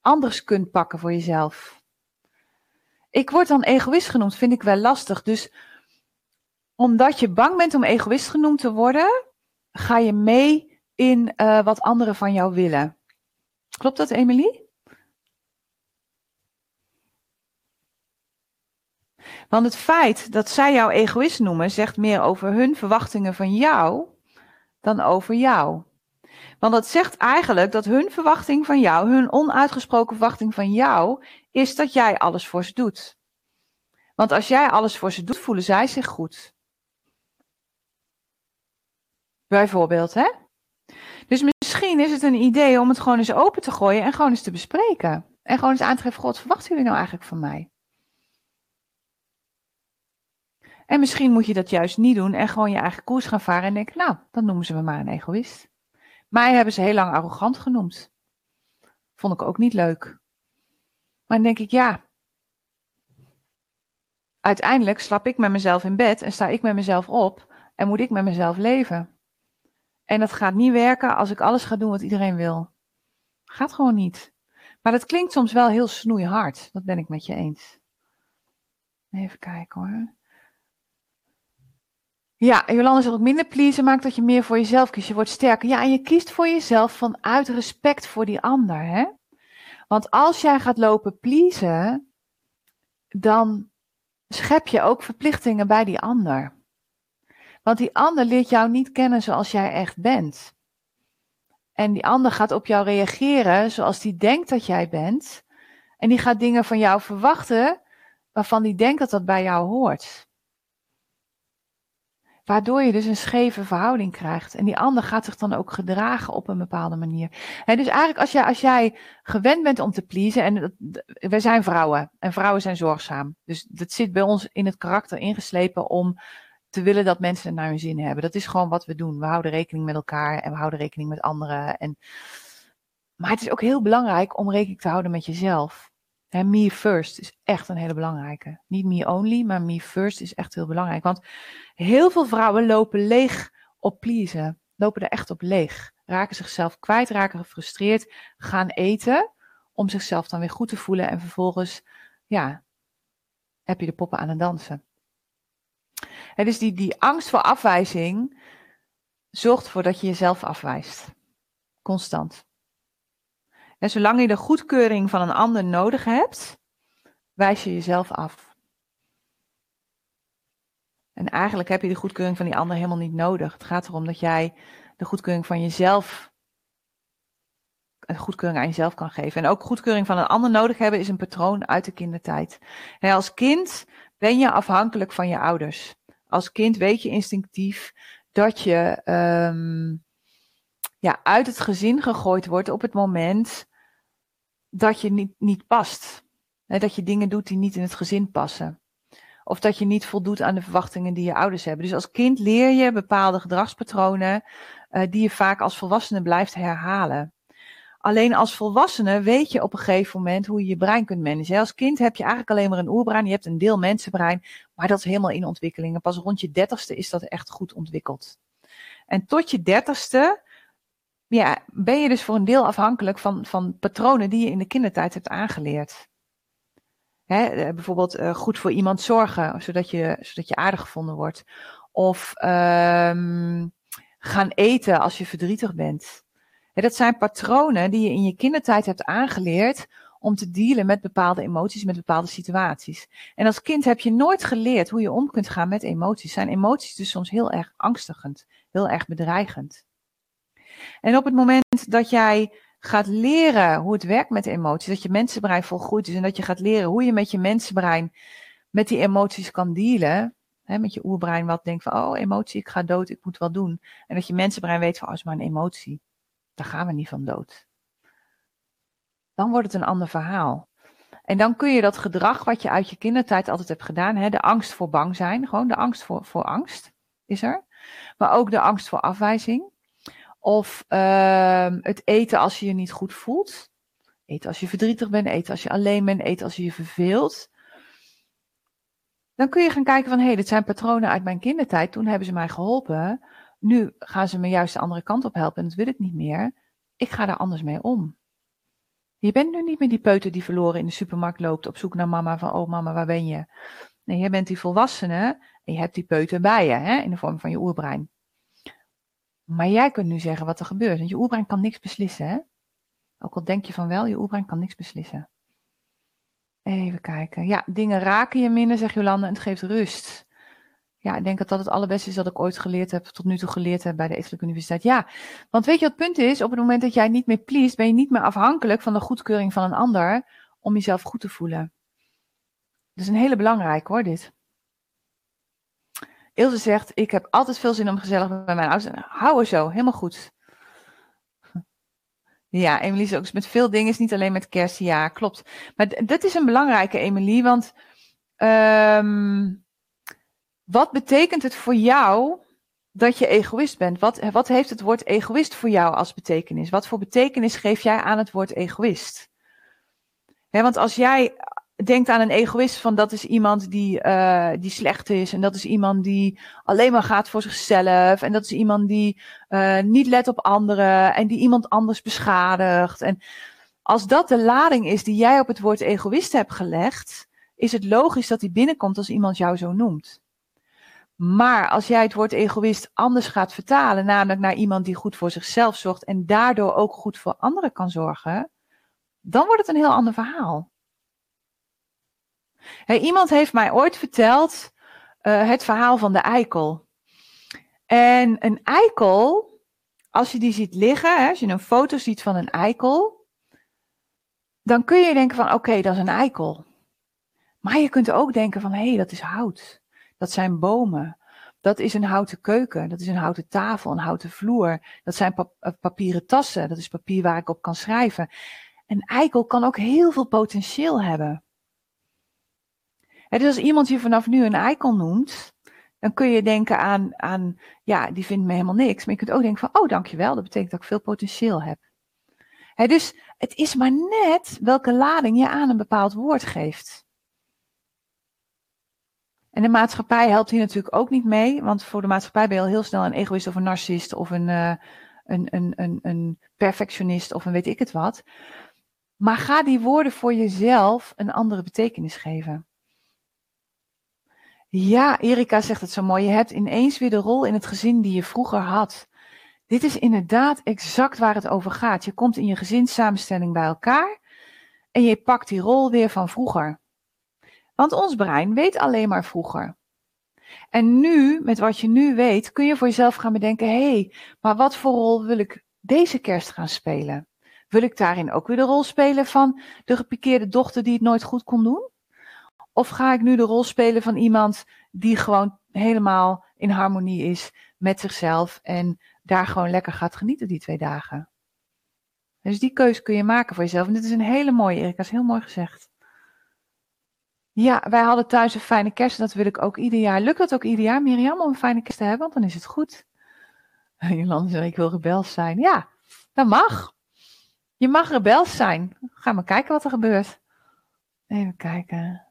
anders kunt pakken voor jezelf. Ik word dan egoïst genoemd, vind ik wel lastig. Dus omdat je bang bent om egoïst genoemd te worden, ga je mee in uh, wat anderen van jou willen. Klopt dat, Emily? Want het feit dat zij jou egoïst noemen, zegt meer over hun verwachtingen van jou dan over jou. Want dat zegt eigenlijk dat hun verwachting van jou, hun onuitgesproken verwachting van jou, is dat jij alles voor ze doet. Want als jij alles voor ze doet, voelen zij zich goed. Bijvoorbeeld, hè? Dus misschien is het een idee om het gewoon eens open te gooien en gewoon eens te bespreken. En gewoon eens aan te geven, God, verwachten jullie nou eigenlijk van mij? En misschien moet je dat juist niet doen en gewoon je eigen koers gaan varen en denken, nou, dan noemen ze me maar een egoïst. Mij hebben ze heel lang arrogant genoemd. Vond ik ook niet leuk. Maar dan denk ik, ja, uiteindelijk slap ik met mezelf in bed en sta ik met mezelf op en moet ik met mezelf leven. En dat gaat niet werken als ik alles ga doen wat iedereen wil. Gaat gewoon niet. Maar dat klinkt soms wel heel snoeihard. Dat ben ik met je eens. Even kijken hoor. Ja, Jolanda zegt ook minder pleasen maakt dat je meer voor jezelf kiest. Je wordt sterker. Ja, en je kiest voor jezelf vanuit respect voor die ander. Hè? Want als jij gaat lopen pleasen, dan schep je ook verplichtingen bij die ander. Want die ander leert jou niet kennen zoals jij echt bent. En die ander gaat op jou reageren zoals die denkt dat jij bent. En die gaat dingen van jou verwachten waarvan die denkt dat dat bij jou hoort. Waardoor je dus een scheve verhouding krijgt. En die ander gaat zich dan ook gedragen op een bepaalde manier. En dus eigenlijk als jij, als jij gewend bent om te pleasen. En wij zijn vrouwen. En vrouwen zijn zorgzaam. Dus dat zit bij ons in het karakter ingeslepen om te willen dat mensen het naar hun zin hebben. Dat is gewoon wat we doen. We houden rekening met elkaar en we houden rekening met anderen. En... Maar het is ook heel belangrijk om rekening te houden met jezelf. En me first is echt een hele belangrijke. Niet me only, maar me first is echt heel belangrijk. Want heel veel vrouwen lopen leeg op pleasen. Lopen er echt op leeg. Raken zichzelf kwijt, raken gefrustreerd, gaan eten. Om zichzelf dan weer goed te voelen. En vervolgens, ja, heb je de poppen aan het dansen. En dus die, die angst voor afwijzing zorgt ervoor dat je jezelf afwijst. Constant. En zolang je de goedkeuring van een ander nodig hebt, wijs je jezelf af. En eigenlijk heb je de goedkeuring van die ander helemaal niet nodig. Het gaat erom dat jij de goedkeuring van jezelf, een goedkeuring aan jezelf kan geven. En ook goedkeuring van een ander nodig hebben is een patroon uit de kindertijd. En als kind ben je afhankelijk van je ouders. Als kind weet je instinctief dat je um, ja, uit het gezin gegooid wordt op het moment dat je niet, niet past. dat je dingen doet die niet in het gezin passen. Of dat je niet voldoet aan de verwachtingen die je ouders hebben. Dus als kind leer je bepaalde gedragspatronen uh, die je vaak als volwassene blijft herhalen. Alleen als volwassene weet je op een gegeven moment hoe je je brein kunt managen. Als kind heb je eigenlijk alleen maar een oerbrein. Je hebt een deel mensenbrein, maar dat is helemaal in ontwikkeling. En pas rond je dertigste is dat echt goed ontwikkeld. En tot je dertigste ja, ben je dus voor een deel afhankelijk van, van patronen die je in de kindertijd hebt aangeleerd. Hè, eh, bijvoorbeeld uh, goed voor iemand zorgen, zodat je, zodat je aardig gevonden wordt. Of um, gaan eten als je verdrietig bent. Dat zijn patronen die je in je kindertijd hebt aangeleerd om te dealen met bepaalde emoties, met bepaalde situaties. En als kind heb je nooit geleerd hoe je om kunt gaan met emoties. Zijn emoties dus soms heel erg angstigend, heel erg bedreigend. En op het moment dat jij gaat leren hoe het werkt met emoties, dat je mensenbrein volgroeid is en dat je gaat leren hoe je met je mensenbrein met die emoties kan dealen, hè, met je oerbrein wat denkt van, oh emotie, ik ga dood, ik moet wat doen. En dat je mensenbrein weet van, oh, is maar een emotie, daar gaan we niet van dood. Dan wordt het een ander verhaal. En dan kun je dat gedrag wat je uit je kindertijd altijd hebt gedaan, hè, de angst voor bang zijn, gewoon de angst voor, voor angst is er, maar ook de angst voor afwijzing. Of uh, het eten als je je niet goed voelt. Eten als je verdrietig bent, eten als je alleen bent, eten als je je verveelt. Dan kun je gaan kijken van, hé, hey, dit zijn patronen uit mijn kindertijd. Toen hebben ze mij geholpen. Nu gaan ze me juist de andere kant op helpen en dat wil ik niet meer. Ik ga daar anders mee om. Je bent nu niet meer die peuter die verloren in de supermarkt loopt op zoek naar mama van, oh mama, waar ben je? Nee, jij bent die volwassene en je hebt die peuter bij je, hè, in de vorm van je oerbrein. Maar jij kunt nu zeggen wat er gebeurt, want je oerbrein kan niks beslissen, hè? Ook al denk je van wel, je oerbrein kan niks beslissen. Even kijken. Ja, dingen raken je minder, zegt Jolande, en het geeft rust. Ja, ik denk dat dat het allerbeste is dat ik ooit geleerd heb, tot nu toe geleerd heb bij de Eetelijke Universiteit. Ja, want weet je wat het punt is? Op het moment dat jij niet meer pleest, ben je niet meer afhankelijk van de goedkeuring van een ander om jezelf goed te voelen. Dat is een hele belangrijke hoor, dit. Ilse zegt, ik heb altijd veel zin om gezellig met mijn ouders. Hou er zo, helemaal goed. Ja, Emilie is ook met veel dingen, is niet alleen met kerst. Ja, klopt. Maar dat is een belangrijke, Emilie, want um, wat betekent het voor jou dat je egoïst bent? Wat, wat heeft het woord egoïst voor jou als betekenis? Wat voor betekenis geef jij aan het woord egoïst? want als jij denkt aan een egoïst van dat is iemand die, uh, die slecht is en dat is iemand die alleen maar gaat voor zichzelf en dat is iemand die uh, niet let op anderen en die iemand anders beschadigt. En als dat de lading is die jij op het woord egoïst hebt gelegd, is het logisch dat die binnenkomt als iemand jou zo noemt. Maar als jij het woord egoïst anders gaat vertalen, namelijk naar iemand die goed voor zichzelf zorgt en daardoor ook goed voor anderen kan zorgen, dan wordt het een heel ander verhaal. Hey, iemand heeft mij ooit verteld uh, het verhaal van de eikel. En een eikel, als je die ziet liggen, hè, als je een foto ziet van een eikel, dan kun je denken van oké, dat is een eikel. Maar je kunt ook denken van hé, hey, dat is hout. Dat zijn bomen. Dat is een houten keuken. Dat is een houten tafel, een houten vloer. Dat zijn eh, papieren tassen. Dat is papier waar ik op kan schrijven. Een eikel kan ook heel veel potentieel hebben dus als iemand je vanaf nu een eikel noemt, dan kun je denken aan, aan, ja, die vindt me helemaal niks. Maar je kunt ook denken van, oh dankjewel, dat betekent dat ik veel potentieel heb. dus het is maar net welke lading je aan een bepaald woord geeft. En de maatschappij helpt hier natuurlijk ook niet mee, want voor de maatschappij ben je al heel snel een egoïst of een narcist of een, uh, een, een, een, een perfectionist of een weet ik het wat. Maar ga die woorden voor jezelf een andere betekenis geven. Ja, Erika zegt het zo mooi. Je hebt ineens weer de rol in het gezin die je vroeger had. Dit is inderdaad exact waar het over gaat. Je komt in je gezinssamenstelling bij elkaar en je pakt die rol weer van vroeger. Want ons brein weet alleen maar vroeger. En nu, met wat je nu weet, kun je voor jezelf gaan bedenken: hé, hey, maar wat voor rol wil ik deze kerst gaan spelen? Wil ik daarin ook weer de rol spelen van de gepikeerde dochter die het nooit goed kon doen? Of ga ik nu de rol spelen van iemand die gewoon helemaal in harmonie is met zichzelf en daar gewoon lekker gaat genieten die twee dagen? Dus die keuze kun je maken voor jezelf. En dit is een hele mooie, Erika, is heel mooi gezegd. Ja, wij hadden thuis een fijne kerst dat wil ik ook ieder jaar. Lukt dat ook ieder jaar, Mirjam, om een fijne kerst te hebben? Want dan is het goed. Jolande zegt, ik wil rebels zijn. Ja, dat mag. Je mag rebels zijn. Ga maar kijken wat er gebeurt. Even kijken.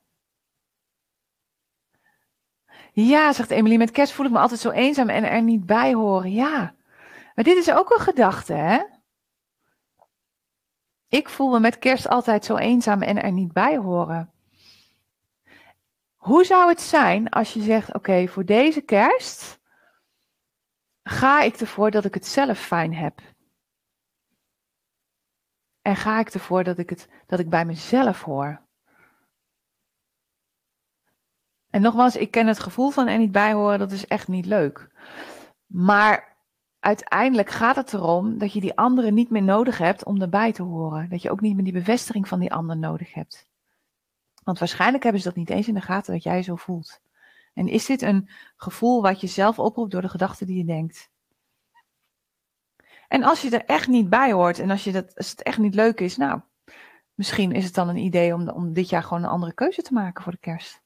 Ja, zegt Emily, met kerst voel ik me altijd zo eenzaam en er niet bij horen. Ja, maar dit is ook een gedachte, hè? Ik voel me met kerst altijd zo eenzaam en er niet bij horen. Hoe zou het zijn als je zegt: Oké, voor deze kerst ga ik ervoor dat ik het zelf fijn heb? En ga ik ervoor dat ik, het, dat ik bij mezelf hoor? En nogmaals, ik ken het gevoel van er niet bij horen, dat is echt niet leuk. Maar uiteindelijk gaat het erom dat je die anderen niet meer nodig hebt om erbij te horen. Dat je ook niet meer die bevestiging van die ander nodig hebt. Want waarschijnlijk hebben ze dat niet eens in de gaten dat jij zo voelt. En is dit een gevoel wat je zelf oproept door de gedachten die je denkt? En als je er echt niet bij hoort en als, je dat, als het echt niet leuk is, nou, misschien is het dan een idee om, om dit jaar gewoon een andere keuze te maken voor de kerst.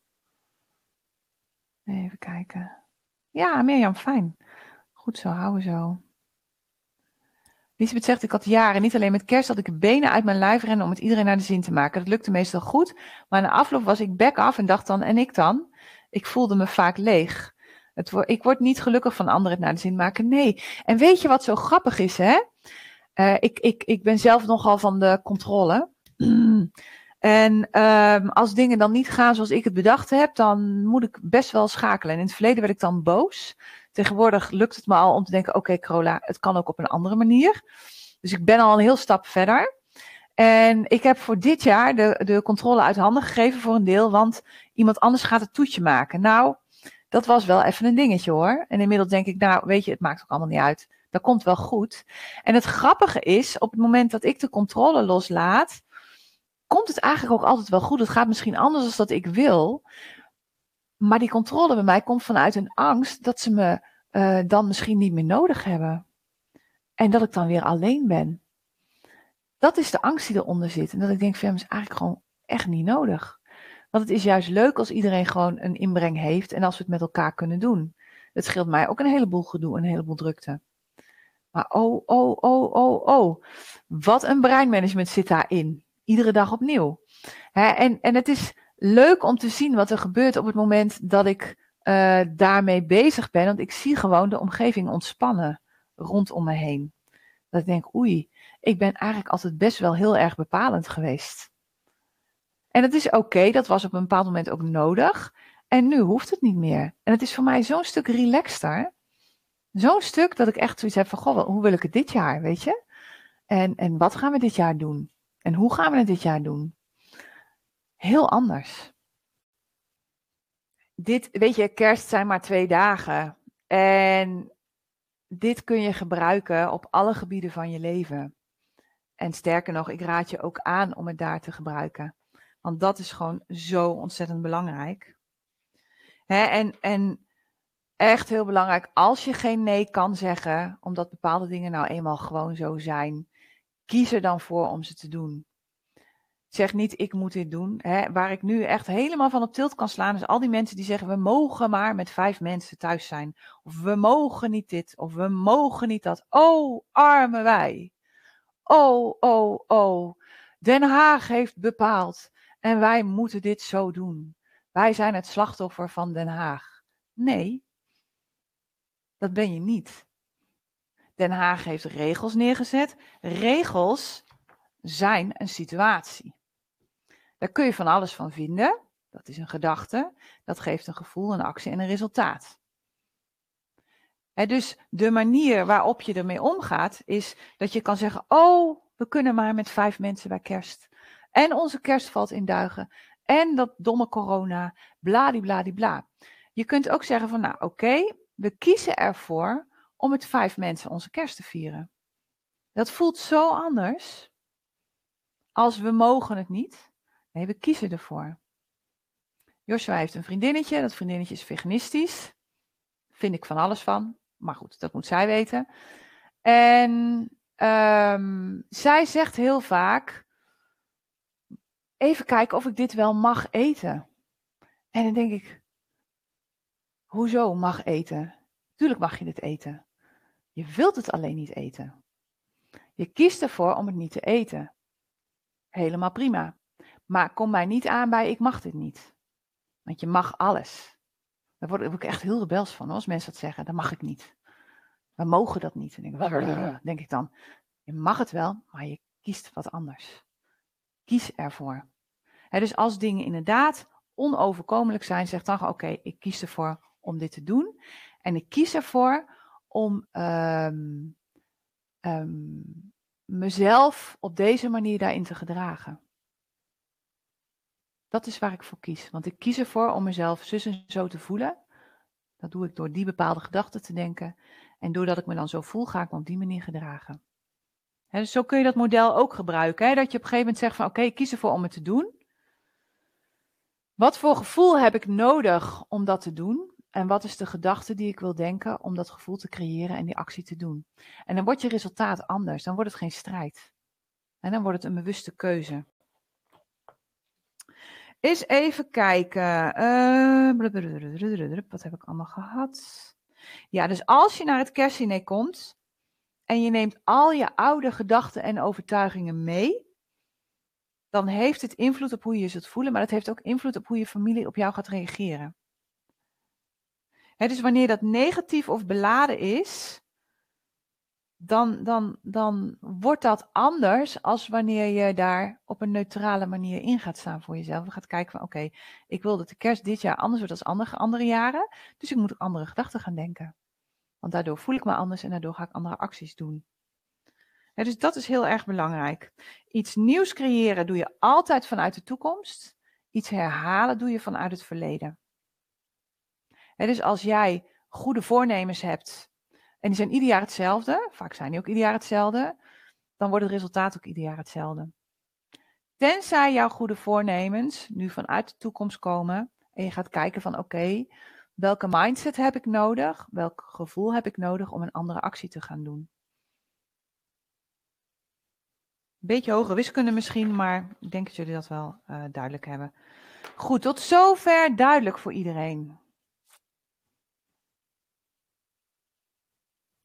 Even kijken. Ja, Mirjam, fijn. Goed zo, houden zo. Lisbeth zegt, ik had jaren, niet alleen met kerst, dat ik de benen uit mijn lijf rennen om het iedereen naar de zin te maken. Dat lukte meestal goed, maar na afloop was ik back af en dacht dan, en ik dan? Ik voelde me vaak leeg. Het ik word niet gelukkig van anderen het naar de zin maken. Nee. En weet je wat zo grappig is, hè? Uh, ik, ik, ik ben zelf nogal van de controle. En um, als dingen dan niet gaan zoals ik het bedacht heb, dan moet ik best wel schakelen. En in het verleden werd ik dan boos. Tegenwoordig lukt het me al om te denken: oké, okay, het kan ook op een andere manier. Dus ik ben al een heel stap verder. En ik heb voor dit jaar de, de controle uit handen gegeven voor een deel, want iemand anders gaat het toetje maken. Nou, dat was wel even een dingetje hoor. En inmiddels denk ik, nou, weet je, het maakt ook allemaal niet uit. Dat komt wel goed. En het grappige is, op het moment dat ik de controle loslaat, komt het eigenlijk ook altijd wel goed. Het gaat misschien anders dan dat ik wil. Maar die controle bij mij komt vanuit een angst dat ze me uh, dan misschien niet meer nodig hebben. En dat ik dan weer alleen ben. Dat is de angst die eronder zit. En dat ik denk, van, is eigenlijk gewoon echt niet nodig. Want het is juist leuk als iedereen gewoon een inbreng heeft en als we het met elkaar kunnen doen. Het scheelt mij ook een heleboel gedoe en een heleboel drukte. Maar oh, oh, oh, oh, oh. Wat een breinmanagement zit daarin. Iedere dag opnieuw. en, en het is leuk om te zien wat er gebeurt op het moment dat ik uh, daarmee bezig ben. Want ik zie gewoon de omgeving ontspannen rondom me heen. Dat ik denk, oei, ik ben eigenlijk altijd best wel heel erg bepalend geweest. En het is oké, dat was op een bepaald moment ook nodig. En nu hoeft het niet meer. En het is voor mij zo'n stuk relaxter. Zo'n stuk dat ik echt zoiets heb van, goh, hoe wil ik het dit jaar, weet je? En, en wat gaan we dit jaar doen? En hoe gaan we het dit jaar doen? Heel anders. Dit, weet je, kerst zijn maar twee dagen. En dit kun je gebruiken op alle gebieden van je leven. En sterker nog, ik raad je ook aan om het daar te gebruiken. Want dat is gewoon zo ontzettend belangrijk. Hè, en, en echt heel belangrijk, als je geen nee kan zeggen, omdat bepaalde dingen nou eenmaal gewoon zo zijn, kies er dan voor om ze te doen. Zeg niet, ik moet dit doen. Hè. Waar ik nu echt helemaal van op tilt kan slaan, is al die mensen die zeggen, we mogen maar met vijf mensen thuis zijn. Of we mogen niet dit, of we mogen niet dat. Oh, arme wij. Oh, oh, oh. Den Haag heeft bepaald en wij moeten dit zo doen. Wij zijn het slachtoffer van Den Haag. Nee, dat ben je niet. Den Haag heeft regels neergezet. Regels zijn een situatie. Daar kun je van alles van vinden. Dat is een gedachte. Dat geeft een gevoel, een actie en een resultaat. dus de manier waarop je ermee omgaat, is dat je kan zeggen: Oh, we kunnen maar met vijf mensen bij kerst. En onze kerst valt in duigen. En dat domme corona, bladibladibla. Je kunt ook zeggen van, nou oké, we kiezen ervoor om met vijf mensen onze kerst te vieren. Dat voelt zo anders als we mogen het niet. We kiezen ervoor. Joshua heeft een vriendinnetje, dat vriendinnetje is veganistisch. Vind ik van alles van, maar goed, dat moet zij weten. En um, zij zegt heel vaak, even kijken of ik dit wel mag eten. En dan denk ik, hoezo mag eten? Tuurlijk mag je dit eten. Je wilt het alleen niet eten. Je kiest ervoor om het niet te eten. Helemaal prima. Maar kom mij niet aan bij ik mag dit niet. Want je mag alles. Daar word ik echt heel rebels van als mensen dat zeggen. Dat mag ik niet. We mogen dat niet. En denk, denk ik dan, je mag het wel, maar je kiest wat anders. Kies ervoor. dus als dingen inderdaad onoverkomelijk zijn, zeg dan oké, ik kies ervoor om dit te doen. En ik kies ervoor om um, um, mezelf op deze manier daarin te gedragen. Dat is waar ik voor kies. Want ik kies ervoor om mezelf zus en zo te voelen. Dat doe ik door die bepaalde gedachten te denken. En doordat ik me dan zo voel, ga ik me op die manier gedragen. dus zo kun je dat model ook gebruiken. dat je op een gegeven moment zegt van oké, ik kies ervoor om het te doen. Wat voor gevoel heb ik nodig om dat te doen? En wat is de gedachte die ik wil denken om dat gevoel te creëren en die actie te doen? En dan wordt je resultaat anders. Dan wordt het geen strijd. En dan wordt het een bewuste keuze. Eens even kijken. Uh, wat heb ik allemaal gehad? Ja, dus als je naar het kerstdiner komt en je neemt al je oude gedachten en overtuigingen mee, dan heeft het invloed op hoe je je zult voelen, maar het heeft ook invloed op hoe je familie op jou gaat reageren. dus wanneer dat negatief of beladen is, dan, dan, dan wordt dat anders als wanneer je daar op een neutrale manier in gaat staan voor jezelf. Je gaat kijken van oké, ik wil dat de kerst dit jaar anders wordt dan andere, andere jaren, dus ik moet ook andere gedachten gaan denken. Want daardoor voel ik me anders en daardoor ga ik andere acties doen. dus dat is heel erg belangrijk. Iets nieuws creëren doe je altijd vanuit de toekomst. Iets herhalen doe je vanuit het verleden. dus als jij goede voornemens hebt en die zijn ieder jaar hetzelfde, vaak zijn die ook ieder jaar hetzelfde, dan wordt het resultaat ook ieder jaar hetzelfde. Tenzij jouw goede voornemens nu vanuit de toekomst komen en je gaat kijken van oké, welke mindset heb ik nodig, welk gevoel heb ik nodig om een andere actie te gaan doen. Beetje hoge wiskunde misschien, maar ik denk dat jullie dat wel uh, duidelijk hebben. Goed, tot zover duidelijk voor iedereen.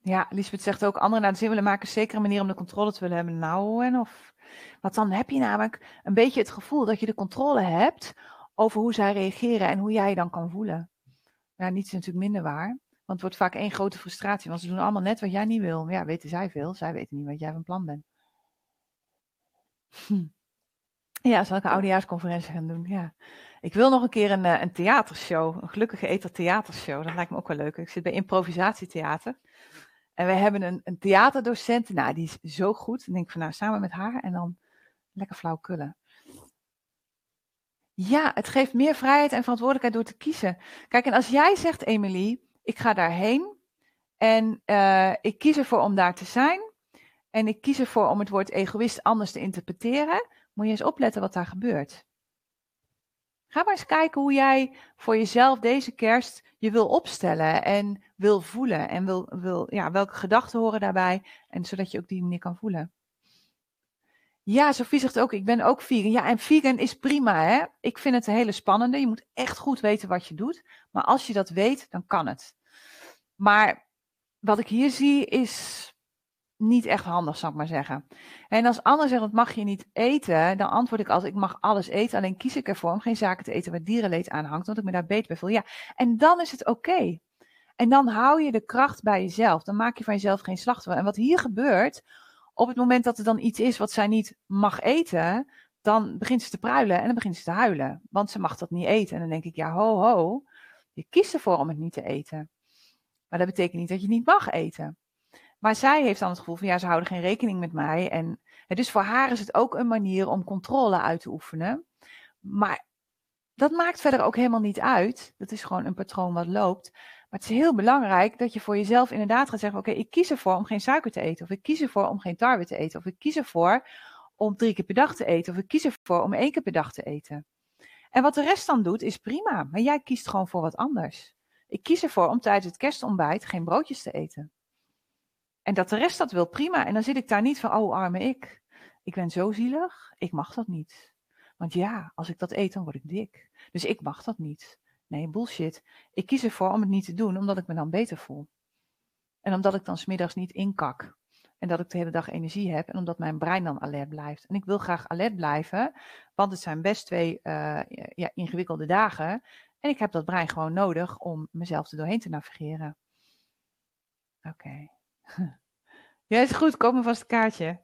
Ja, Lisbeth zegt ook, anderen naar de zin willen maken, zeker een manier om de controle te willen hebben. Nou, en of. Want dan heb je namelijk een beetje het gevoel dat je de controle hebt over hoe zij reageren en hoe jij je dan kan voelen. Ja, niets is natuurlijk minder waar. Want het wordt vaak één grote frustratie, want ze doen allemaal net wat jij niet wil. Maar ja, weten zij veel, zij weten niet wat jij van plan bent. Hm. Ja, zal ik een oudejaarsconferentie gaan doen? Ja. Ik wil nog een keer een, eh, een theatershow, een gelukkige eter theatershow. Dat lijkt me ook wel leuk. Ik zit bij improvisatietheater. En we hebben een, een theaterdocent, nou, die is zo goed. Dan denk ik van, nou, samen met haar en dan lekker flauw kullen. Ja, het geeft meer vrijheid en verantwoordelijkheid door te kiezen. Kijk, en als jij zegt, Emilie, ik ga daarheen en uh, ik kies ervoor om daar te zijn en ik kies ervoor om het woord egoïst anders te interpreteren, moet je eens opletten wat daar gebeurt. Ga maar eens kijken hoe jij voor jezelf deze kerst je wil opstellen en wil voelen. En wil, wil, ja, welke gedachten horen daarbij. En zodat je ook die manier kan voelen. Ja, Sophie zegt ook, ik ben ook vegan. Ja, en vegan is prima, hè. Ik vind het een hele spannende. Je moet echt goed weten wat je doet. Maar als je dat weet, dan kan het. Maar wat ik hier zie is niet echt handig, zal ik maar zeggen. En als anderen zeggen, dat mag je niet eten, dan antwoord ik altijd, ik mag alles eten, alleen kies ik ervoor om geen zaken te eten waar dierenleed aan hangt, want ik me daar beter bij voel. Ja, en dan is het oké. En dan hou je de kracht bij jezelf. Dan maak je van jezelf geen slachtoffer. En wat hier gebeurt, op het moment dat er dan iets is wat zij niet mag eten, dan begint ze te pruilen en dan begint ze te huilen. Want ze mag dat niet eten. En dan denk ik, ja, ho, ho. Je kiest ervoor om het niet te eten. Maar dat betekent niet dat je niet mag eten. Maar zij heeft dan het gevoel van ja, ze houden geen rekening met mij. En dus voor haar is het ook een manier om controle uit te oefenen. Maar dat maakt verder ook helemaal niet uit. Dat is gewoon een patroon wat loopt. Maar het is heel belangrijk dat je voor jezelf inderdaad gaat zeggen: Oké, ik kies ervoor om geen suiker te eten. Of ik kies ervoor om geen tarwe te eten. Of ik kies ervoor om drie keer per dag te eten. Of ik kies ervoor om één keer per dag te eten. En wat de rest dan doet, is prima. Maar jij kiest gewoon voor wat anders. Ik kies ervoor om tijdens het kerstontbijt geen broodjes te eten. En dat de rest dat wil, prima. En dan zit ik daar niet van, oh arme ik. Ik ben zo zielig, ik mag dat niet. Want ja, als ik dat eet, dan word ik dik. Dus ik mag dat niet. Nee, bullshit. Ik kies ervoor om het niet te doen, omdat ik me dan beter voel. En omdat ik dan smiddags niet inkak. En dat ik de hele dag energie heb en omdat mijn brein dan alert blijft. En ik wil graag alert blijven, want het zijn best twee uh, ja, ingewikkelde dagen. En ik heb dat brein gewoon nodig om mezelf er doorheen te navigeren. Oké. Ja, is goed. Koop me vast een kaartje.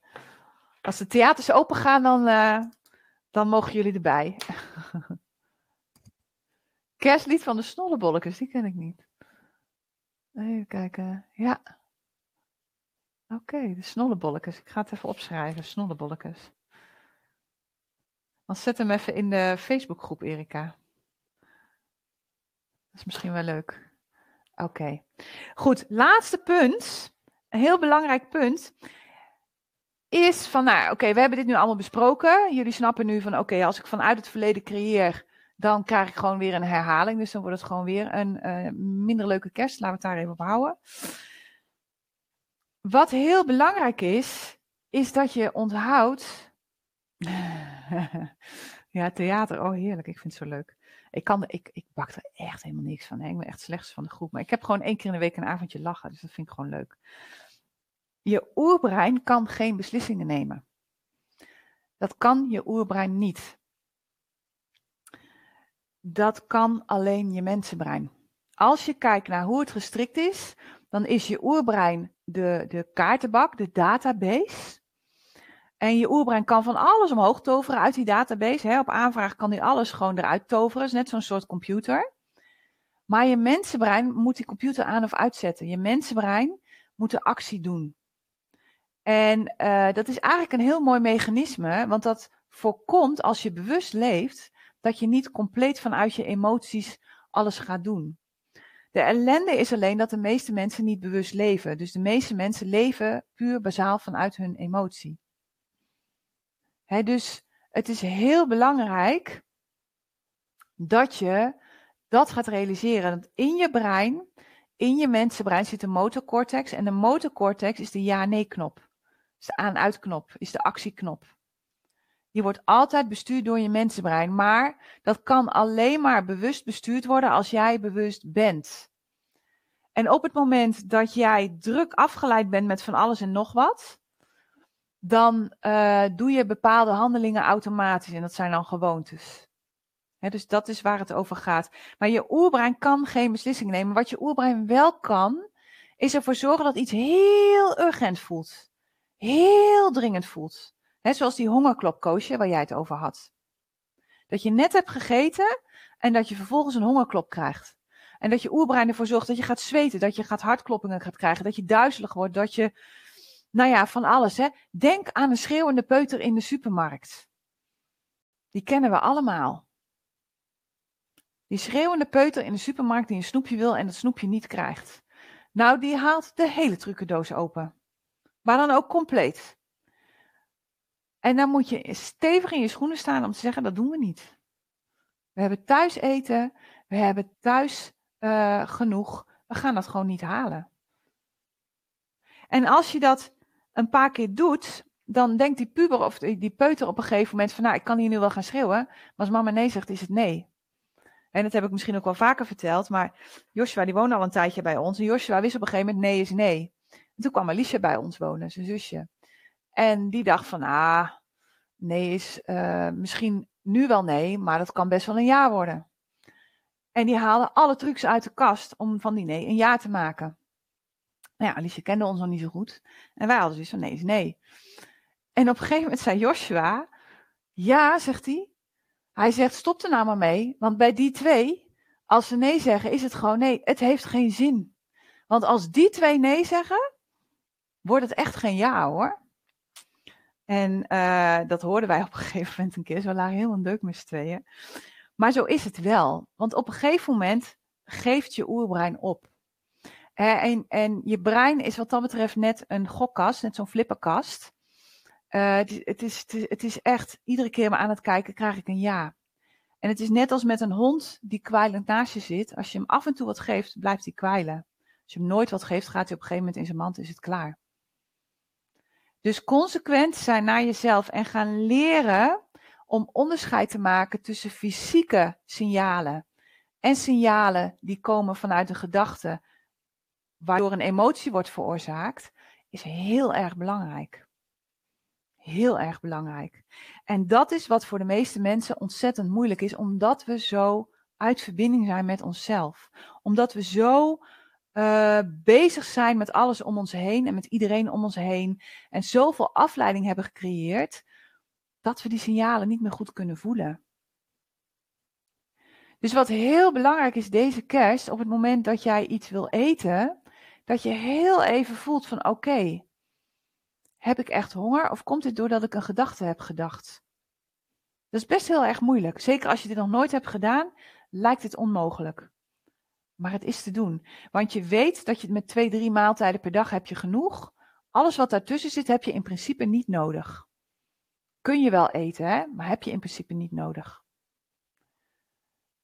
Als de theaters open gaan, dan, uh, dan mogen jullie erbij. Kerstlied van de Snollebolletjes, die ken ik niet. Even kijken. Ja. Oké, de Snollebolletjes. Ik ga het even opschrijven. Snollebolletjes. Dan zet hem even in de Facebookgroep, Erika. Dat is misschien wel leuk. Oké. Goed, laatste punt. Een heel belangrijk punt. Is van, nou oké, we hebben dit nu allemaal besproken. Jullie snappen nu van, oké, als ik vanuit het verleden creëer, dan krijg ik gewoon weer een herhaling. Dus dan wordt het gewoon weer een uh, minder leuke kerst. Laten we het daar even op houden. Wat heel belangrijk is, is dat je onthoudt. ja, theater, oh heerlijk, ik vind het zo leuk. Ik, kan, ik, ik bak er echt helemaal niks van. Ik ben echt slechts van de groep. Maar ik heb gewoon één keer in de week een avondje lachen. Dus dat vind ik gewoon leuk. Je oerbrein kan geen beslissingen nemen. Dat kan je oerbrein niet. Dat kan alleen je mensenbrein. Als je kijkt naar hoe het gestrikt is, dan is je oerbrein de, de kaartenbak, de database. En je oerbrein kan van alles omhoog toveren uit die database. Hè. Op aanvraag kan hij alles gewoon eruit toveren. Het is net zo'n soort computer. Maar je mensenbrein moet die computer aan of uitzetten. Je mensenbrein moet de actie doen. En uh, dat is eigenlijk een heel mooi mechanisme, want dat voorkomt als je bewust leeft, dat je niet compleet vanuit je emoties alles gaat doen. De ellende is alleen dat de meeste mensen niet bewust leven. Dus de meeste mensen leven puur bazaal vanuit hun emotie. Dus het is heel belangrijk dat je dat gaat realiseren. Dat in je brein, in je mensenbrein zit de motorcortex. En de motorcortex is de ja-nee-knop. Is de aan-uit-knop, is de actieknop. Die wordt altijd bestuurd door je mensenbrein. Maar dat kan alleen maar bewust bestuurd worden als jij bewust bent. En op het moment dat jij druk afgeleid bent met van alles en nog wat, dan uh, doe je bepaalde handelingen automatisch. En dat zijn dan gewoontes. dus dat is waar het over gaat. Maar je oerbrein kan geen beslissing nemen. Wat je oerbrein wel kan, is ervoor zorgen dat iets heel urgent voelt. Heel dringend voelt. He, zoals die hongerklopkoosje waar jij het over had. Dat je net hebt gegeten en dat je vervolgens een hongerklop krijgt. En dat je oerbrein ervoor zorgt dat je gaat zweten, dat je gaat hartkloppingen gaat krijgen, dat je duizelig wordt, dat je nou ja, van alles. Hè. Denk aan een schreeuwende peuter in de supermarkt. Die kennen we allemaal. Die schreeuwende peuter in de supermarkt die een snoepje wil en dat snoepje niet krijgt. Nou, die haalt de hele trucendoos open. Maar dan ook compleet. En dan moet je stevig in je schoenen staan om te zeggen, dat doen we niet. We hebben thuis eten, we hebben thuis uh, genoeg, we gaan dat gewoon niet halen. En als je dat een paar keer doet, dan denkt die puber of die, peuter op een gegeven moment van, nou, ik kan hier nu wel gaan schreeuwen, maar als mama nee zegt, is het nee. En dat heb ik misschien ook wel vaker verteld, maar Joshua die woonde al een tijdje bij ons en Joshua wist op een gegeven moment nee is nee. En toen kwam Alicia bij ons wonen, zijn zusje. En die dacht van, ah, nee is uh, misschien nu wel nee, maar dat kan best wel een ja worden. En die haalde alle trucs uit de kast om van die nee een ja te maken. Nou ja, Alicia kende ons nog niet zo goed. En wij hadden zoiets van nee is nee. En op een gegeven moment zei Joshua, ja, zegt hij. Hij zegt, stop er nou maar mee. Want bij die twee, als ze nee zeggen, is het gewoon nee. Het heeft geen zin. Want als die twee nee zeggen, wordt het echt geen ja hoor. En uh, dat hoorden wij op een gegeven moment een keer. Zo lagen helemaal deuk met z'n tweeën. Maar zo is het wel. Want op een gegeven moment geeft je oerbrein op. En, en je brein is wat dat betreft net een gokkast, net zo'n flipperkast. Uh, het, is, het, het is echt, iedere keer maar aan het kijken krijg ik een ja. En het is net als met een hond die kwijlend naast je zit. Als je hem af en toe wat geeft, blijft hij kwijlen. Als je hem nooit wat geeft, gaat hij op een gegeven moment in zijn mand, is het klaar. Dus consequent zijn naar jezelf en gaan leren om onderscheid te maken tussen fysieke signalen en signalen die komen vanuit een gedachte waardoor een emotie wordt veroorzaakt, is heel erg belangrijk. Heel erg belangrijk. En dat is wat voor de meeste mensen ontzettend moeilijk is, omdat we zo uit verbinding zijn met onszelf. Omdat we zo uh, bezig zijn met alles om ons heen en met iedereen om ons heen. En zoveel afleiding hebben gecreëerd, dat we die signalen niet meer goed kunnen voelen. Dus wat heel belangrijk is deze kerst, op het moment dat jij iets wil eten, dat je heel even voelt van oké, heb ik echt honger of komt dit doordat ik een gedachte heb gedacht? Dat is best heel erg moeilijk. Zeker als je dit nog nooit hebt gedaan, lijkt het onmogelijk. Maar het is te doen. Want je weet dat je met twee, drie maaltijden per dag heb je genoeg. Alles wat daartussen zit, heb je in principe niet nodig. Kun je wel eten, hè? maar heb je in principe niet nodig.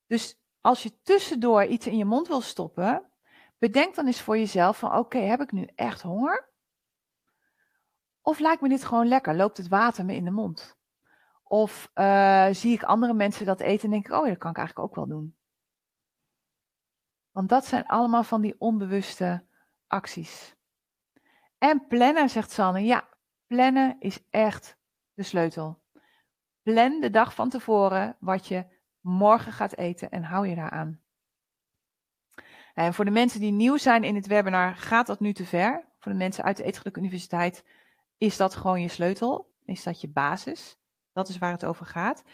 Dus als je tussendoor iets in je mond wil stoppen, bedenk dan eens voor jezelf van oké, heb ik nu echt honger? Of lijkt me dit gewoon lekker? Loopt het water me in de mond? Of uh, zie ik andere mensen dat eten en denk ik, oh dat kan ik eigenlijk ook wel doen. Want dat zijn allemaal van die onbewuste acties. En plannen, zegt Sanne. Ja, plannen is echt de sleutel. Plan de dag van tevoren wat je morgen gaat eten en hou je daaraan. En voor de mensen die nieuw zijn in het webinar, gaat dat nu te ver. Voor de mensen uit de Eetgeluk Universiteit is dat gewoon je sleutel. Is dat je basis. Dat is waar het over gaat.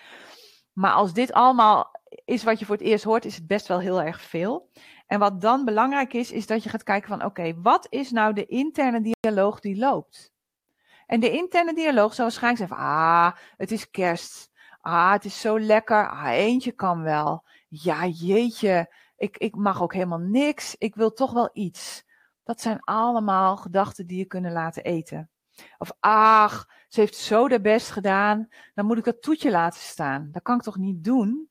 Maar als dit allemaal is wat je voor het eerst hoort, is het best wel heel erg veel. En wat dan belangrijk is, is dat je gaat kijken van oké, wat is nou de interne dialoog die loopt? En de interne dialoog zou waarschijnlijk zijn van ah, het is kerst. Ah, het is zo lekker. Ah, eentje kan wel. Ja, jeetje, ik, ik mag ook helemaal niks. Ik wil toch wel iets. Dat zijn allemaal gedachten die je kunnen laten eten. Of ach, ze heeft zo de best gedaan, dan moet ik dat toetje laten staan. Dat kan ik toch niet doen?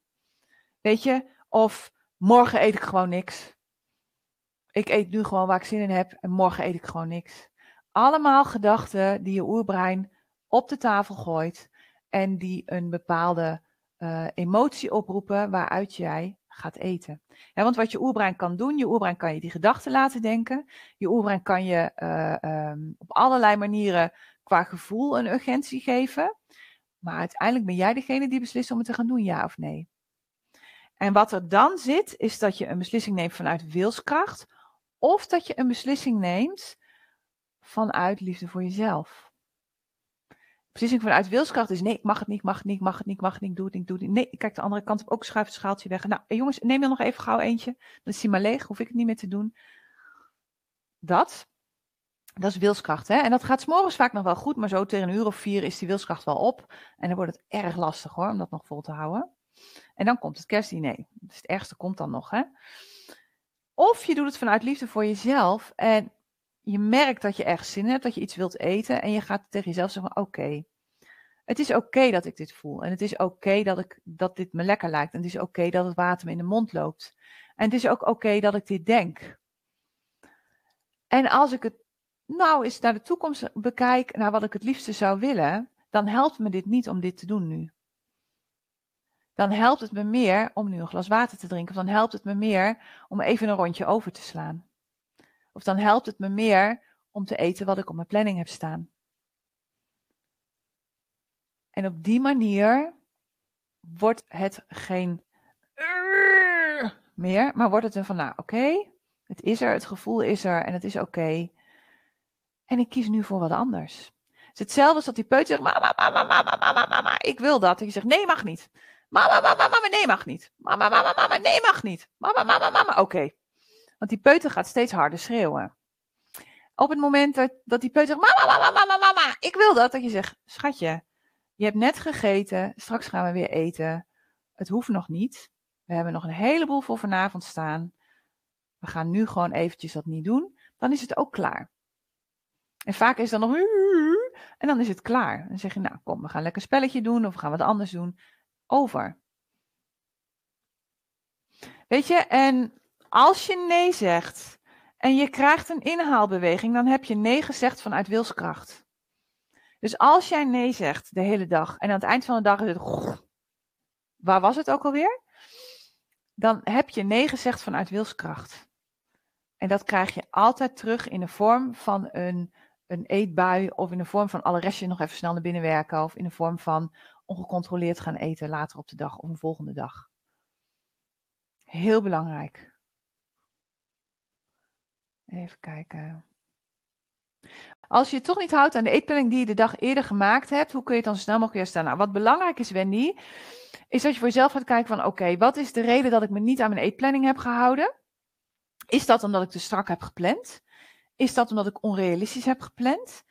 Weet je? Of morgen eet ik gewoon niks. Ik eet nu gewoon waar ik zin in heb en morgen eet ik gewoon niks. Allemaal gedachten die je oerbrein op de tafel gooit en die een bepaalde uh, emotie oproepen waaruit jij gaat eten. Ja, want wat je oerbrein kan doen, je oerbrein kan je die gedachten laten denken. Je oerbrein kan je uh, um, op allerlei manieren qua gevoel een urgentie geven. Maar uiteindelijk ben jij degene die beslist om het te gaan doen, ja of nee. En wat er dan zit, is dat je een beslissing neemt vanuit wilskracht. Of dat je een beslissing neemt vanuit liefde voor jezelf. Beslissing vanuit wilskracht is nee, ik mag het niet, ik mag het niet, ik mag het niet, ik mag het niet, doe het niet, doe het niet. Nee, ik kijk de andere kant op, ook schuif het schaaltje weg. Nou, jongens, neem er nog even gauw eentje. Dan is hij maar leeg, hoef ik het niet meer te doen. Dat. Dat is wilskracht, hè? En dat gaat s'morgens vaak nog wel goed, maar zo tegen een uur of vier is die wilskracht wel op. En dan wordt het erg lastig hoor, om dat nog vol te houden. En dan komt het kerstdiner. Dus het ergste komt dan nog, hè? Of je doet het vanuit liefde voor jezelf en je merkt dat je ergens zin hebt, dat je iets wilt eten en je gaat tegen jezelf zeggen: Oké, het is oké dat ik dit voel. En het is oké dat, ik, dat dit me lekker lijkt. En het is oké dat het water me in de mond loopt. En het is ook oké dat ik dit denk. En als ik het nou eens naar de toekomst bekijk, naar wat ik het liefste zou willen, dan helpt me dit niet om dit te doen nu. Dan helpt het me meer om nu een glas water te drinken. Of dan helpt het me meer om even een rondje over te slaan. Of dan helpt het me meer om te eten wat ik op mijn planning heb staan. En op die manier wordt het geen meer, maar wordt het een van, nou oké, het is er, het gevoel is er en het is oké. En ik kies nu voor wat anders. Is hetzelfde als dat die peuter zegt, mama, mama, mama, mama, mama, ik wil dat. En je zegt, nee, mag niet. Mama, mama, mama, nee, mag niet. Mama, mama, mama, nee, mag niet. Mama, mama, mama, oké. Want die peuter gaat steeds harder schreeuwen. Op het moment dat, die peuter mama, mama, mama, mama, ik wil dat. Dat je zegt, schatje, je hebt net gegeten, straks gaan we weer eten. Het hoeft nog niet. We hebben nog een heleboel voor vanavond staan. We gaan nu gewoon eventjes dat niet doen. Dan is het ook klaar. En vaak is dan nog. En dan is het klaar. Dan zeg je, nou kom, we gaan lekker spelletje doen of we gaan wat anders doen. Over. Weet je, en als je nee zegt en je krijgt een inhaalbeweging, dan heb je nee gezegd vanuit wilskracht. Dus als jij nee zegt de hele dag en aan het eind van de dag is het. Waar was het ook alweer? Dan heb je nee gezegd vanuit wilskracht. En dat krijg je altijd terug in de vorm van een, een eetbui of in de vorm van alle restjes nog even snel naar binnen werken of in de vorm van ongecontroleerd gaan eten later op de dag of een volgende dag. Heel belangrijk. Even kijken. Als je het toch niet houdt aan de eetplanning die je de dag eerder gemaakt hebt, hoe kun je het dan snel mogelijk herstaan? Nou, wat belangrijk is, Wendy, is dat je voor jezelf gaat kijken van, oké, wat is de reden dat ik me niet aan mijn eetplanning heb gehouden? Is dat omdat ik te strak heb gepland? Is dat omdat ik onrealistisch heb gepland?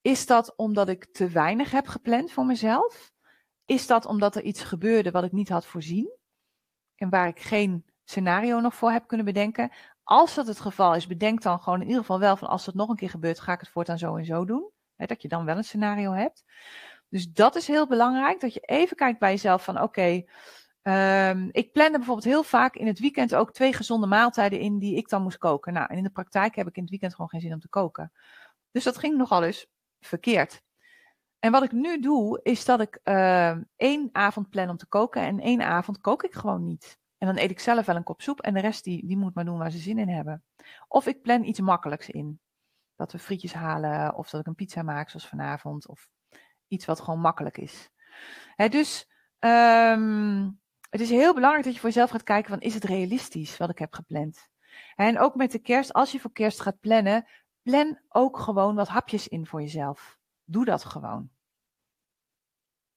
Is dat omdat ik te weinig heb gepland voor mezelf? Is dat omdat er iets gebeurde wat ik niet had voorzien? En waar ik geen scenario nog voor hebt kunnen bedenken. Als dat het geval is, bedenk dan gewoon in ieder geval wel van als dat nog een keer gebeurt, ga ik het voortaan zo en zo doen. dat je dan wel een scenario hebt. Dus dat is heel belangrijk, dat je even kijkt bij jezelf van oké, ehm, ik plande bijvoorbeeld heel vaak in het weekend ook twee gezonde maaltijden in die ik dan moest koken. Nou, en in de praktijk heb ik in het weekend gewoon geen zin om te koken. Dus dat ging nogal eens verkeerd. En wat ik nu doe, is dat ik uh, één avond plan om te koken en één avond kook ik gewoon niet. En dan eet ik zelf wel een kop soep en de rest die, die moet maar doen waar ze zin in hebben. Of ik plan iets makkelijks in. Dat we frietjes halen of dat ik een pizza maak zoals vanavond. Of iets wat gewoon makkelijk is. Hè, dus um, het is heel belangrijk dat je voor jezelf gaat kijken van is het realistisch wat ik heb gepland. En ook met de kerst, als je voor kerst gaat plannen, plan ook gewoon wat hapjes in voor jezelf. Doe dat gewoon.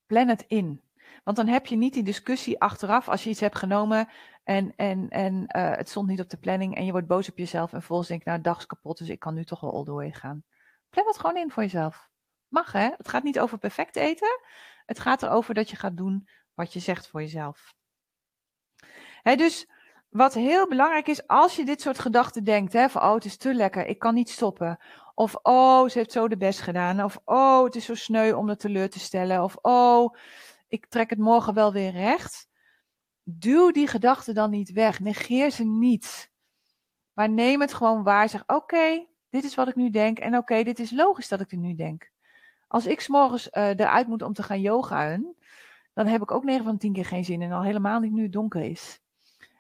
Plan het in. Want dan heb je niet die discussie achteraf als je iets hebt genomen en, en, en uh, het stond niet op de planning en je wordt boos op jezelf en vervolgens denk nou, dag is kapot, dus ik kan nu toch wel all gaan. Plan het gewoon in voor jezelf. Mag hè? Het gaat niet over perfect eten. Het gaat erover dat je gaat doen wat je zegt voor jezelf. Hè, dus wat heel belangrijk is, als je dit soort gedachten denkt, hè, van oh, het is te lekker, ik kan niet stoppen. Of oh, ze heeft zo de best gedaan. Of oh, het is zo sneu om het teleur te stellen. Of oh, ik trek het morgen wel weer recht. Duw die gedachten dan niet weg. Negeer ze niet. Maar neem het gewoon waar. Zeg oké, dit is wat ik nu denk. En oké, dit is logisch dat ik het nu denk. Als ik s'morgens uh, eruit moet om te gaan yogaan, dan heb ik ook 9 van 10 keer geen zin. En al helemaal niet nu het donker is.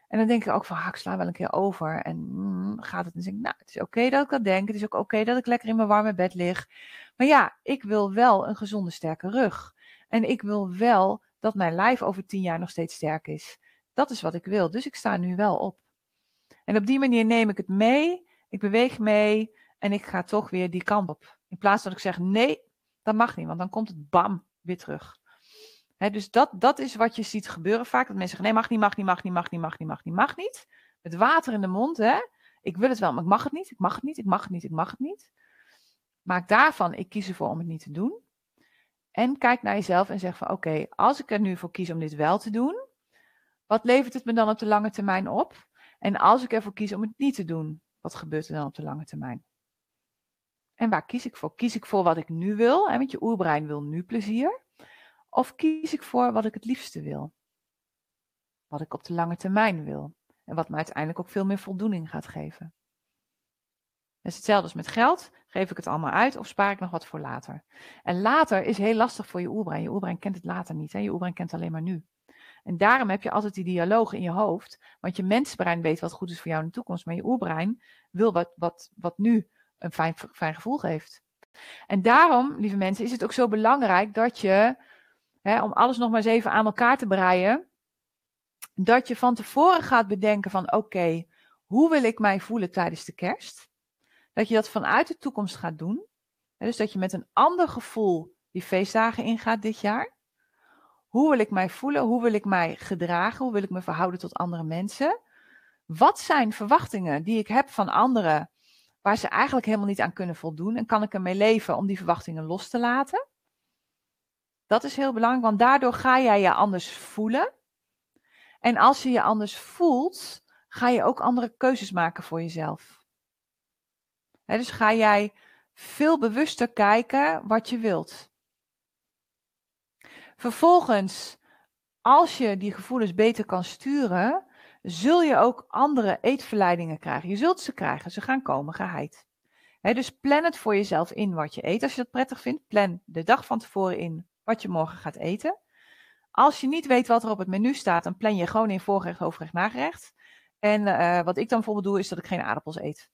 En dan denk ik ook van, ik sla wel een keer over. En mm, gaat het? En denk ik, nou, het is oké dat ik dat denk. Het is ook oké dat ik lekker in mijn warme bed lig. Maar ja, ik wil wel een gezonde, sterke rug. En ik wil wel dat mijn lijf over tien jaar nog steeds sterk is. Dat is wat ik wil. Dus ik sta nu wel op. En op die manier neem ik het mee. Ik beweeg mee. En ik ga toch weer die kant op. In plaats dat ik zeg, nee, dat mag niet. Want dan komt het bam weer terug dus dat, dat is wat je ziet gebeuren vaak. Dat mensen zeggen, nee, mag niet, mag niet, mag niet, mag niet, mag niet, mag niet, mag niet. Met water in de mond, hè. Ik wil het wel, maar ik mag het niet, ik mag het niet, ik mag het niet, ik mag het niet. Maak daarvan, ik kies ervoor om het niet te doen. En kijk naar jezelf en zeg van, oké, als ik er nu voor kies om dit wel te doen, wat levert het me dan op de lange termijn op? En als ik ervoor kies om het niet te doen, wat gebeurt er dan op de lange termijn? En waar kies ik voor? Kies ik voor wat ik nu wil? Hè, want je oerbrein wil nu plezier. Of kies ik voor wat ik het liefste wil? Wat ik op de lange termijn wil. En wat me uiteindelijk ook veel meer voldoening gaat geven. Het is hetzelfde als met geld. Geef ik het allemaal uit of spaar ik nog wat voor later? En later is heel lastig voor je oerbrein. Je oerbrein kent het later niet. Hè? Je oerbrein kent alleen maar nu. En daarom heb je altijd die dialoog in je hoofd. Want je mensbrein weet wat goed is voor jou in de toekomst. Maar je oerbrein wil wat, wat, wat nu een fijn, fijn gevoel geeft. En daarom, lieve mensen, is het ook zo belangrijk dat je om alles nog maar eens even aan elkaar te breien, dat je van tevoren gaat bedenken van oké, hoe wil ik mij voelen tijdens de kerst? Dat je dat vanuit de toekomst gaat doen. Hè, dus dat je met een ander gevoel die feestdagen ingaat dit jaar. Hoe wil ik mij voelen? Hoe wil ik mij gedragen? Hoe wil ik me verhouden tot andere mensen? Wat zijn verwachtingen die ik heb van anderen waar ze eigenlijk helemaal niet aan kunnen voldoen? En kan ik ermee leven om die verwachtingen los te laten? Dat is heel belangrijk, want daardoor ga jij je anders voelen. En als je je anders voelt, ga je ook andere keuzes maken voor jezelf. dus ga jij veel bewuster kijken wat je wilt. Vervolgens, als je die gevoelens beter kan sturen, zul je ook andere eetverleidingen krijgen. Je zult ze krijgen, ze gaan komen, geheid. dus plan het voor jezelf in wat je eet. Als je dat prettig vindt, plan de dag van tevoren in wat je morgen gaat eten. Als je niet weet wat er op het menu staat, dan plan je gewoon in voorgerecht, hoofdgerecht, nagerecht. En uh, wat ik dan bijvoorbeeld doe, is dat ik geen aardappels eet.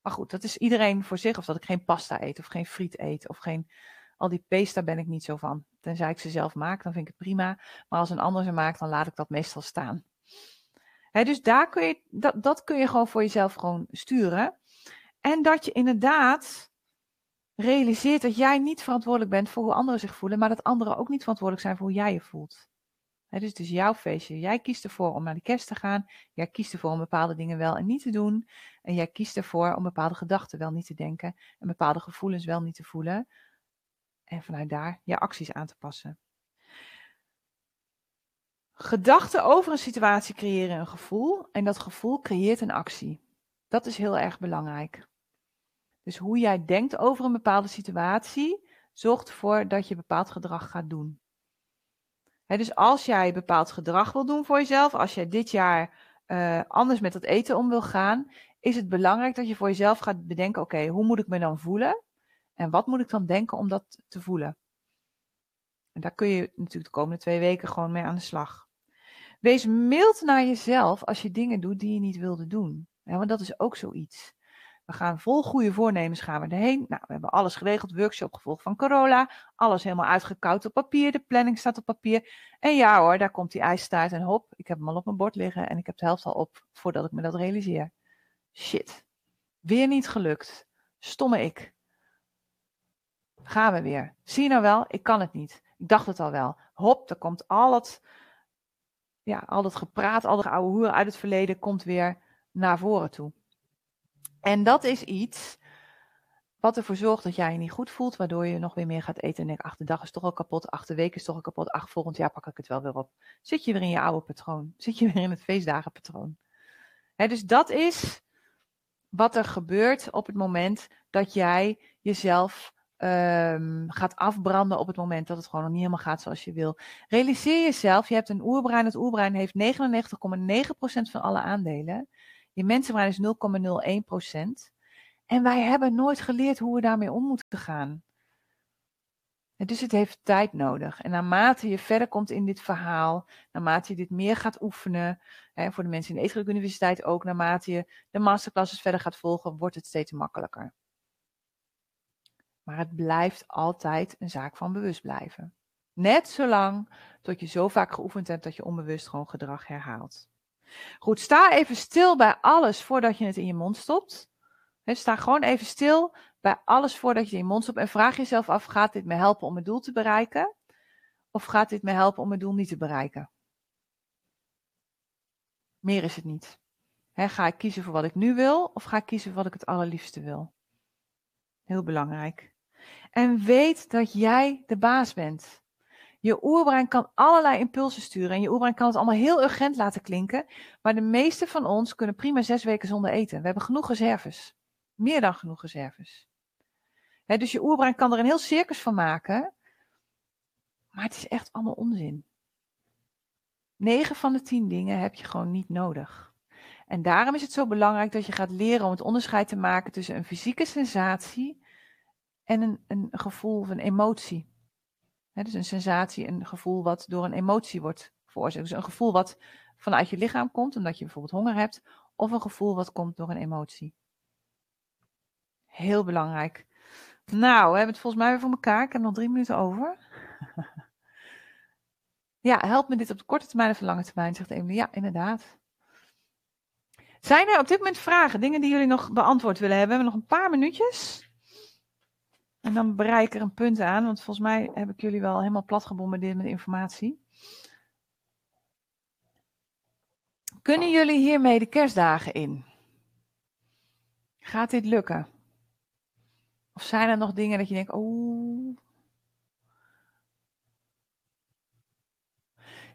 Maar goed, dat is iedereen voor zich. Of dat ik geen pasta eet, of geen friet eet, of geen... Al die daar ben ik niet zo van. Tenzij ik ze zelf maak, dan vind ik het prima. Maar als een ander ze maakt, dan laat ik dat meestal staan. dus daar kun je, dat, dat kun je gewoon voor jezelf gewoon sturen. En dat je inderdaad realiseert dat jij niet verantwoordelijk bent voor hoe anderen zich voelen, maar dat anderen ook niet verantwoordelijk zijn voor hoe jij je voelt. dus het is jouw feestje. Jij kiest ervoor om naar de kerst te gaan. Jij kiest ervoor om bepaalde dingen wel en niet te doen. En jij kiest ervoor om bepaalde gedachten wel niet te denken en bepaalde gevoelens wel niet te voelen. En vanuit daar je acties aan te passen. Gedachten over een situatie creëren een gevoel en dat gevoel creëert een actie. Dat is heel erg belangrijk. Dus hoe jij denkt over een bepaalde situatie zorgt ervoor dat je bepaald gedrag gaat doen. dus als jij bepaald gedrag wil doen voor jezelf, als jij dit jaar uh, anders met het eten om wil gaan, is het belangrijk dat je voor jezelf gaat bedenken: oké, hoe moet ik me dan voelen? En wat moet ik dan denken om dat te voelen? En daar kun je natuurlijk de komende twee weken gewoon mee aan de slag. Wees mild naar jezelf als je dingen doet die je niet wilde doen. Ja, want dat is ook zoiets. We gaan vol goede voornemens gaan we erheen. Nou, we hebben alles geregeld, workshop gevolg van corona. Alles helemaal uitgekoud op papier. De planning staat op papier. En ja hoor, daar komt die ijstaart en hop, ik heb hem al op mijn bord liggen en ik heb de helft al op voordat ik me dat realiseer. Shit. Weer niet gelukt. Stomme ik. Gaan we weer. Zie je nou wel, ik kan het niet. Ik dacht het al wel. Hop, er komt al het, ja, al dat gepraat, al dat oude hoer uit het verleden komt weer naar voren toe. En dat is iets wat ervoor zorgt dat jij je niet goed voelt, waardoor je nog weer meer gaat eten en denk, ach, de dag is toch al kapot, ach, de week is toch al kapot, ach, volgend jaar pak ik het wel weer op. Zit je weer in je oude patroon? Zit je weer in het feestdagenpatroon? He, dus dat is wat er gebeurt op het moment dat jij jezelf um, gaat afbranden op het moment dat het gewoon nog niet helemaal gaat zoals je wil. Realiseer jezelf, je hebt een oerbrein. Het oerbrein heeft 99,9% van alle aandelen. Je mensenbrein is 0,01%. En wij hebben nooit geleerd hoe we daarmee om moeten gaan. Dus het heeft tijd nodig. En naarmate je verder komt in dit verhaal, naarmate je dit meer gaat oefenen, hè, voor de mensen in de Eetgelijk Universiteit ook, naarmate je de masterclasses verder gaat volgen, wordt het steeds makkelijker. Maar het blijft altijd een zaak van bewust blijven. Net zolang tot je zo vaak geoefend hebt dat je onbewust gewoon gedrag herhaalt. Goed, sta even stil bij alles voordat je het in je mond stopt. sta gewoon even stil bij alles voordat je het in je mond stopt en vraag jezelf af: gaat dit me helpen om mijn doel te bereiken? Of gaat dit me helpen om mijn doel niet te bereiken? Meer is het niet. ga ik kiezen voor wat ik nu wil of ga ik kiezen voor wat ik het allerliefste wil? Heel belangrijk. En weet dat jij de baas bent. Je oerbrein kan allerlei impulsen sturen en je oerbrein kan het allemaal heel urgent laten klinken. Maar de meeste van ons kunnen prima zes weken zonder eten. We hebben genoeg reserves. Meer dan genoeg reserves. dus je oerbrein kan er een heel circus van maken. Maar het is echt allemaal onzin. 9 van de 10 dingen heb je gewoon niet nodig. En daarom is het zo belangrijk dat je gaat leren om het onderscheid te maken tussen een fysieke sensatie en een, een gevoel of een emotie. Dus een sensatie, een gevoel wat door een emotie wordt veroorzaakt. Dus een gevoel wat vanuit je lichaam komt, omdat je bijvoorbeeld honger hebt, of een gevoel wat komt door een emotie. Heel belangrijk. Nou, we hebben het volgens mij weer voor elkaar. Ik heb nog drie minuten over. ja, helpt me dit op de korte termijn of de lange termijn, zegt Emily. Ja, inderdaad. Zijn er op dit moment vragen, dingen die jullie nog beantwoord willen hebben? We hebben nog een paar minuutjes. En dan bereik ik er een punt aan, want volgens mij heb ik jullie wel helemaal plat gebombardeerd met informatie. Kunnen jullie hiermee de kerstdagen in? Gaat dit lukken? Of zijn er nog dingen dat je denkt, oh.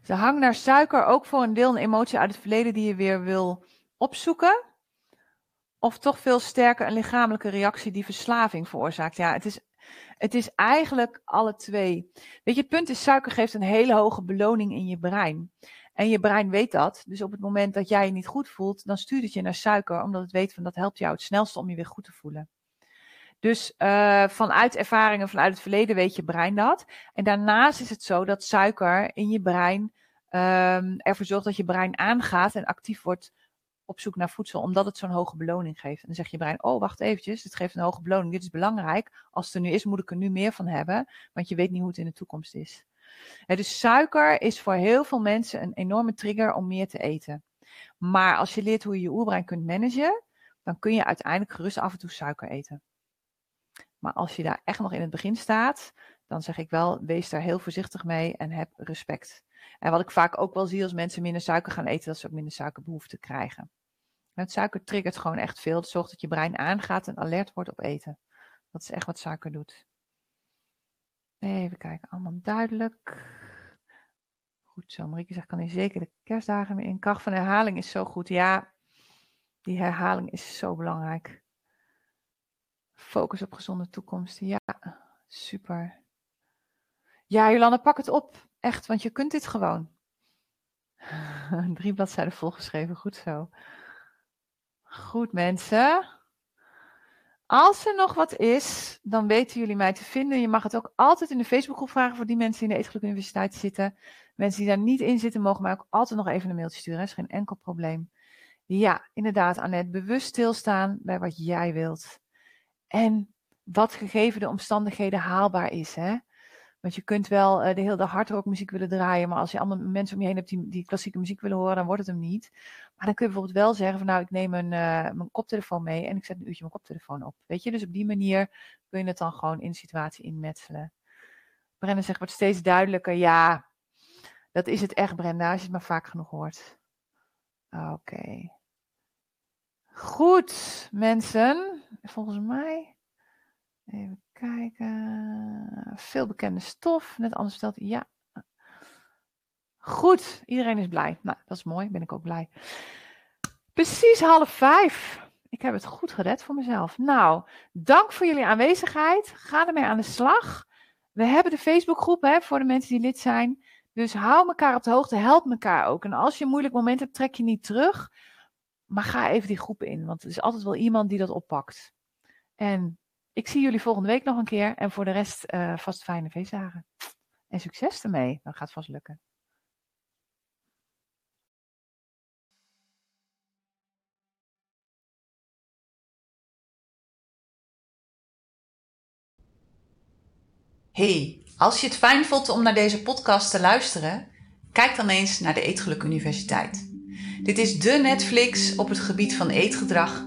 De hang naar suiker ook voor een deel een emotie uit het verleden die je weer wil opzoeken? Of toch veel sterker een lichamelijke reactie die verslaving veroorzaakt? Ja, het is, het is eigenlijk alle twee. Weet je, het punt is, suiker geeft een hele hoge beloning in je brein. En je brein weet dat. Dus op het moment dat jij je niet goed voelt, dan stuurt het je naar suiker, omdat het weet van dat helpt jou het snelste om je weer goed te voelen. Dus uh, vanuit ervaringen vanuit het verleden weet je brein dat. En daarnaast is het zo dat suiker in je brein um, ervoor zorgt dat je brein aangaat en actief wordt op zoek naar voedsel, omdat het zo'n hoge beloning geeft. En dan zeg je brein, oh wacht eventjes, het geeft een hoge beloning, dit is belangrijk. Als het er nu is, moet ik er nu meer van hebben, want je weet niet hoe het in de toekomst is. dus suiker is voor heel veel mensen een enorme trigger om meer te eten. Maar als je leert hoe je je oerbrein kunt managen, dan kun je uiteindelijk gerust af en toe suiker eten. Maar als je daar echt nog in het begin staat, dan zeg ik wel, wees daar heel voorzichtig mee en heb respect. En wat ik vaak ook wel zie als mensen minder suiker gaan eten, dat ze ook minder suikerbehoefte krijgen. Het suiker triggert gewoon echt veel. Het zorgt dat je brein aangaat en alert wordt op eten. Dat is echt wat suiker doet. Even kijken, allemaal duidelijk. Goed zo. Marieke zegt, kan hij zeker de kerstdagen weer in. Kracht van herhaling is zo goed. Ja, die herhaling is zo belangrijk. Focus op gezonde toekomst. Ja, super. Ja, Jolanda, pak het op. Echt, want je kunt dit gewoon. Drie bladzijden volgeschreven, goed zo. Goed mensen. Als er nog wat is, dan weten jullie mij te vinden. Je mag het ook altijd in de Facebookgroep vragen voor die mensen die in de Eetgeluk Universiteit zitten. Mensen die daar niet in zitten, mogen mij ook altijd nog even een mailtje sturen. Dat is geen enkel probleem. Ja, inderdaad, Annette. Bewust stilstaan bij wat jij wilt. En wat gegeven de omstandigheden haalbaar is. Hè? Want je kunt wel uh, de hele hardrock muziek willen draaien, maar als je allemaal mensen om je heen hebt die, die klassieke muziek willen horen, dan wordt het hem niet. Maar dan kun je bijvoorbeeld wel zeggen van nou, ik neem een, uh, mijn koptelefoon mee en ik zet een uurtje mijn koptelefoon op. Weet je, dus op die manier kun je het dan gewoon in situatie inmetselen. Brenda zegt, wordt steeds duidelijker. Ja, dat is het echt, Brenda, als je het maar vaak genoeg hoort. Oké. Goed, mensen. Volgens mij. Even kijken. Veel bekende stof. Net anders verteld. Ja. Goed, iedereen is blij. Nou, dat is mooi. Ben ik ook blij. Precies half vijf. Ik heb het goed gered voor mezelf. Nou, dank voor jullie aanwezigheid. Ga ermee aan de slag. We hebben de Facebookgroep hè, voor de mensen die lid zijn. Dus hou elkaar op de hoogte, help elkaar ook. En als je een moeilijk moment hebt, trek je niet terug. Maar ga even die groepen in, want er is altijd wel iemand die dat oppakt. En ik zie jullie volgende week nog een keer. En voor de rest uh, vast fijne feestdagen. En succes ermee. Dat gaat vast lukken. Hey, als je het fijn vond om naar deze podcast te luisteren, kijk dan eens naar de Eetgeluk Universiteit. Dit is de Netflix op het gebied van eetgedrag,